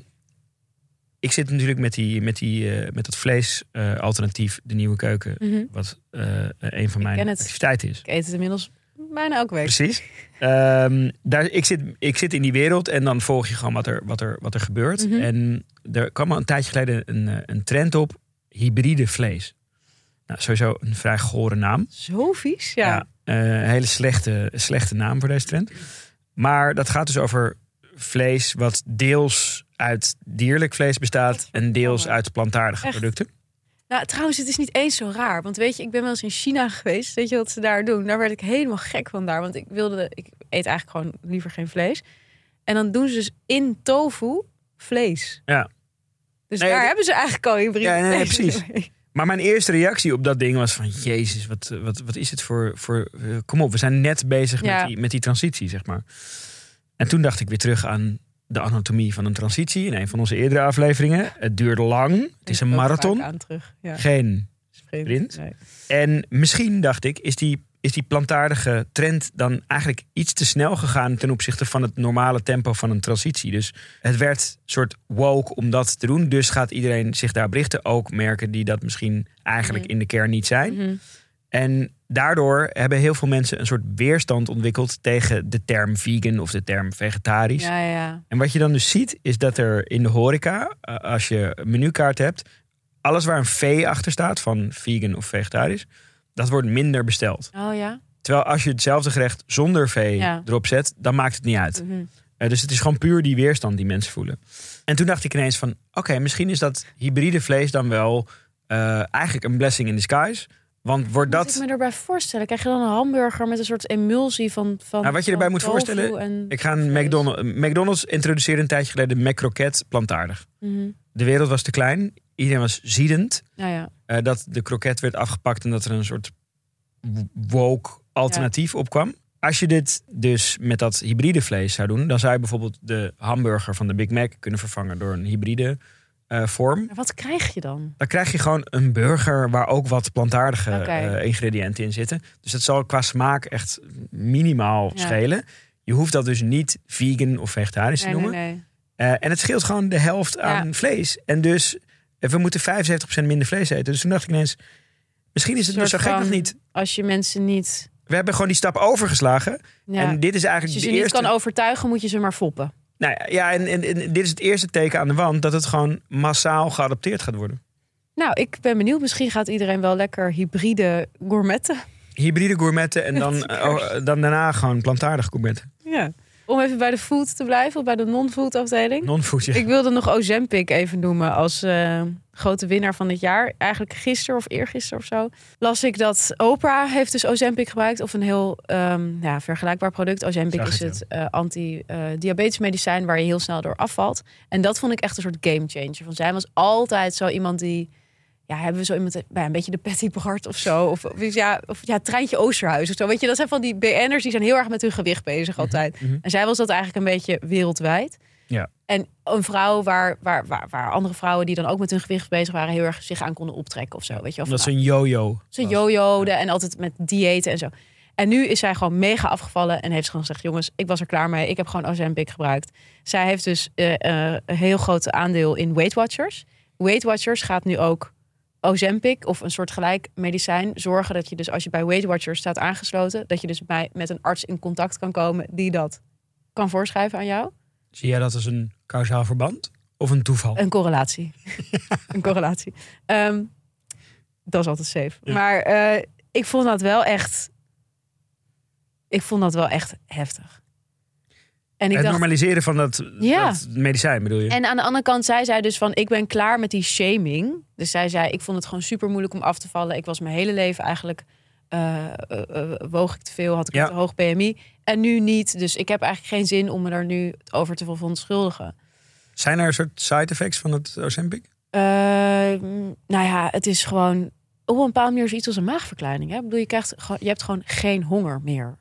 ik zit natuurlijk met, die, met, die, eh, met dat vleesalternatief, de nieuwe keuken,
Mhm.
wat eh, een van
Ik
mijn activiteiten is.
Ik eet het inmiddels bijna elke week.
Precies. Ehm, daar, ik, zit, ik zit in die wereld en dan volg je gewoon wat er, wat er, wat er gebeurt.
Mhm.
En er kwam al een tijdje geleden een, eh, een trend op, hybride vlees. Nou, sowieso een vrij gore naam.
Zo vies, ja.
eh, een hele slechte, slechte naam voor deze trend. Maar dat gaat dus over vlees wat deels uit dierlijk vlees bestaat en deels uit plantaardige
Echt?
producten.
Nou, trouwens, het is niet eens zo raar. Want weet je, ik ben wel eens in China geweest. Weet je wat ze daar doen? Daar werd ik helemaal gek van daar. Want ik wilde, ik eet eigenlijk gewoon liever geen vlees. En dan doen ze dus in tofu vlees.
Ja.
Dus
Nee,
daar hebben ze eigenlijk al hybride
Ja, nee, nee,
vlees.
precies. Maar mijn eerste reactie op dat ding was van... Jezus, wat, wat, wat is het voor... voor eh, kom op, we zijn net bezig
Ja.
met, die, met die transitie, zeg maar. En toen dacht ik weer terug aan de anatomie van een transitie... in een van onze eerdere afleveringen. Het duurde lang. Het is een marathon.
vaak aan terug. Ja.
Geen
Sprint. Nee.
En misschien, dacht ik, is die is die plantaardige trend dan eigenlijk iets te snel gegaan ten opzichte van het normale tempo van een transitie. Dus het werd soort woke om dat te doen. Dus gaat iedereen zich daar berichten. Ook merken die dat misschien eigenlijk in de kern niet zijn.
Mhm.
En daardoor hebben heel veel mensen een soort weerstand ontwikkeld tegen de term vegan of de term vegetarisch.
Ja, ja.
En wat je dan dus ziet, is dat er in de horeca, eh, als je een menukaart hebt, alles waar een V achter staat, van vegan of vegetarisch, dat wordt minder besteld.
Oh ja.
Terwijl als je hetzelfde gerecht zonder V
Ja.
erop zet, dan maakt het niet uit.
Mhm.
Eh, dus het is gewoon puur die weerstand die mensen voelen. En toen dacht ik ineens van, oké, misschien is dat hybride vlees dan wel eh, eigenlijk een blessing in disguise. Want wordt
Moet
dat...
ik me erbij voorstellen? Krijg je dan een hamburger met een soort emulsie van. van
Nou, wat je erbij moet voorstellen,
En...
Ik ga een McDonald's, McDonald's introduceerde een tijdje geleden McCroket plantaardig.
Mhm.
De wereld was te klein. Iedereen was ziedend.
Nou ja.
eh, dat de kroket werd afgepakt en dat er een soort woke alternatief opkwam. Als je dit dus met dat hybride vlees zou doen, dan zou je bijvoorbeeld de hamburger van de Big Mac kunnen vervangen door een hybride vorm.
Maar wat krijg je dan?
Dan krijg je gewoon een burger waar ook wat plantaardige eh, ingrediënten in zitten. Dus dat zal qua smaak echt minimaal
Ja.
schelen. Je hoeft dat dus niet vegan of vegetarisch
Nee,
te noemen.
nee.
Eh, en het scheelt gewoon de helft aan vlees. En dus eh, we moeten 75% minder vlees eten. Dus toen dacht ik ineens, misschien is het dus zo gek nog niet.
Als je mensen niet.
We hebben gewoon die stap overgeslagen.
Ja.
En dit is
Als je
eigenlijk
ze niet
eerste...
kan overtuigen, moet je ze maar foppen.
Nou ja, en, en, en dit is het eerste teken aan de wand... dat het gewoon massaal geadopteerd gaat worden.
Nou, ik ben benieuwd. Misschien gaat iedereen wel lekker hybride gourmetten.
Hybride gourmetten en dan, oh, dan daarna gewoon plantaardige gourmetten.
Ja. Om even bij de food te blijven, of bij de non-food afdeling.
Non-food, ja.
Ik wilde nog Ozempic even noemen als eh, grote winnaar van dit jaar. Eigenlijk gisteren of eergisteren of zo las ik dat Oprah heeft dus Ozempic gebruikt. Of een heel ehm, ja, vergelijkbaar product. Ozempic is
het,
eh anti-diabetes medicijn waar je heel snel door afvalt. En dat vond ik echt een soort game changer. Want zij was altijd zo iemand die... Ja, hebben we zo iemand bij een beetje de Patty Bart of zo? Of, of, ja, of ja, Treintje Oosterhuis of zo. Weet je, dat zijn van die BN'ers die zijn heel erg met hun gewicht bezig altijd.
mhm.
En zij was dat eigenlijk een beetje wereldwijd.
Ja.
En een vrouw waar, waar, waar, waar andere vrouwen die dan ook met hun gewicht bezig waren, heel erg zich aan konden optrekken of zo. Weet je.
Omdat
Van,
ze een yo-yo.
ze jojo'de en altijd met diëten en zo. En nu is zij gewoon mega afgevallen en heeft ze gewoon gezegd: jongens, ik was er klaar mee. Ik heb gewoon Ozempic gebruikt. Zij heeft dus eh, eh, een heel groot aandeel in Weight Watchers. Weight Watchers gaat nu ook Ozempic of een soort gelijk medicijn zorgen dat je dus als je bij Weight Watchers staat aangesloten, dat je dus bij, met een arts in contact kan komen die dat kan voorschrijven aan jou.
Zie jij dat als een kausaal verband? Of een toeval?
Een correlatie. een correlatie. Ehm, dat is altijd safe.
Ja.
Maar eh, ik vond dat wel echt. Ik vond dat wel echt heftig. En ik
het
dacht.
normaliseren van dat,
Ja.
dat medicijn bedoel je?
En aan de andere kant zei zij dus van ik ben klaar met die shaming. Dus zij zei ik vond het gewoon super moeilijk om af te vallen. Ik was mijn hele leven eigenlijk eh, woog ik te veel, had ik
Ja.
een te hoog BMI en nu niet. Dus ik heb eigenlijk geen zin om me daar nu over te verontschuldigen.
Zijn er een soort side effects van het Ozempic?
Nou ja, het is gewoon op een bepaalde manier zoiets als een maagverkleining. Hè? Ik bedoel, je, krijgt, je hebt gewoon geen honger meer.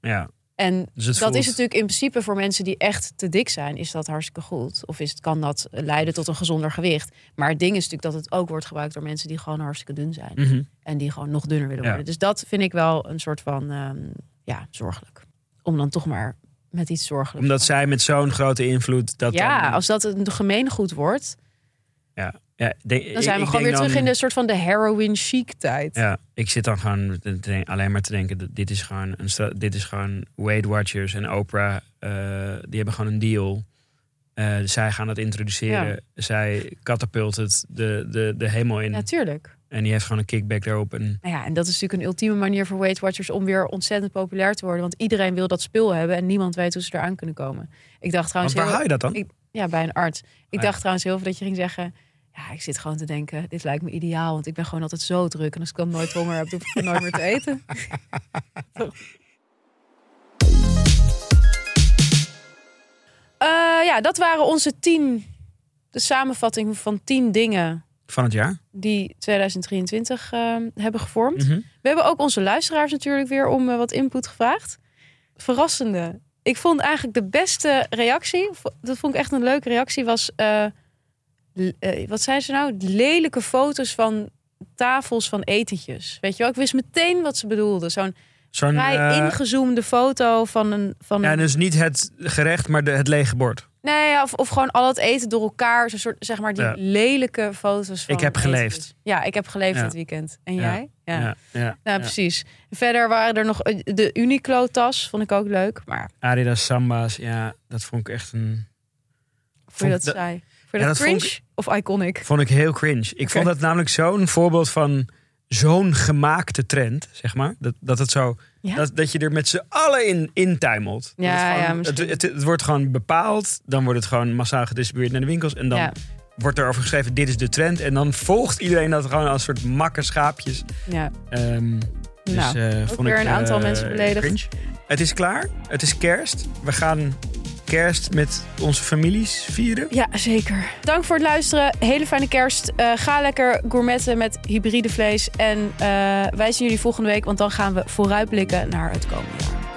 Ja.
En
Dus
dat
voelt-
is natuurlijk in principe voor mensen die echt te dik zijn, is dat hartstikke goed. Of is het, kan dat leiden tot een gezonder gewicht. Maar het ding is natuurlijk dat het ook wordt gebruikt door mensen die gewoon hartstikke dun zijn.
Mhm.
En die gewoon nog dunner willen
Ja.
worden. Dus dat vind ik wel een soort van, ehm, ja, zorgelijk. Om dan toch maar met iets zorgelijks.
Omdat zij met zo'n grote invloed dat
ja,
dan...
als dat een gemeengoed wordt,
Ja, ja denk-
dan zijn we gewoon weer terug
dan-
in de soort van de heroin chic tijd.
Ja, ik zit dan gewoon te alleen maar te denken... dat dit is gewoon, een dit is gewoon Weight Watchers en Oprah. eh, die hebben gewoon een deal. Eh, zij gaan het introduceren.
Ja.
Zij katapult het de, de, de hemel in.
Natuurlijk.
En die heeft gewoon een kickback daarop. En
Nou ja, en dat is natuurlijk een ultieme manier voor Weight Watchers om weer ontzettend populair te worden. Want iedereen wil dat spul hebben en niemand weet hoe ze eraan kunnen komen. Ik dacht trouwens.
Want waar
heel-
haal je dat dan?
Ik- ja, bij een arts. Ik
Ah,
dacht trouwens heel veel dat je ging zeggen. Ja, ik zit gewoon te denken, dit lijkt me ideaal, want ik ben gewoon altijd zo druk. En als ik dan nooit honger heb, hoef ik nooit meer te eten. Eh, ja, dat waren onze tien, de samenvatting van tien dingen
Van het jaar.
die 2023 eh, hebben gevormd.
Mhm.
We hebben ook onze luisteraars natuurlijk weer om eh, wat input gevraagd. Verrassende. Ik vond eigenlijk de beste reactie, dat vond ik echt een leuke reactie, was... eh, wat zijn ze nou? Lelijke foto's van tafels van etentjes. Weet je wel? Ik wist meteen wat ze bedoelden. Zo'n
Zo'n,
vrij
eh,
ingezoomde foto van een... Van
Ja, dus niet het gerecht, maar de, het lege bord.
Nee, of, of gewoon al het eten door elkaar. Zo'n soort, zeg maar, die
Ja.
lelijke foto's van
Ik heb geleefd.
Ja, ik heb geleefd
Ja.
dit weekend. En
Ja.
jij? Ja.
Ja,
Nou, precies. Verder waren er nog eh, de Uniqlo-tas, vond ik ook leuk. Maar
Adidas Samba's, ja, dat vond ik echt een...
vond je dat
dat-
saai?
Ja,
dat
dat
cringe of iconic?
Vond ik heel cringe. Ik vond dat namelijk zo'n voorbeeld van zo'n gemaakte trend, zeg maar. Dat, dat het zo...
Ja?
Dat, dat je er met z'n allen in intuimelt. Dat
Ja,
het, gewoon-
ja,
het,
misschien.
het, het wordt gewoon bepaald. Dan wordt het gewoon massaal gedistribueerd naar de winkels. En dan wordt er over geschreven, dit is de trend. En dan volgt iedereen dat gewoon als soort makke schaapjes.
Ja.
Ehm, dus,
Nou,
eh, vond
weer
ik,
een aantal
eh,
mensen beledigd.
cringe. Het is klaar. Het is kerst. We gaan kerst met onze families vieren.
Ja, zeker. Dank voor het luisteren. Hele fijne kerst. Eh, ga lekker gourmetten met hybride vlees. En eh, wij zien jullie volgende week, want dan gaan we vooruitblikken naar het komende jaar.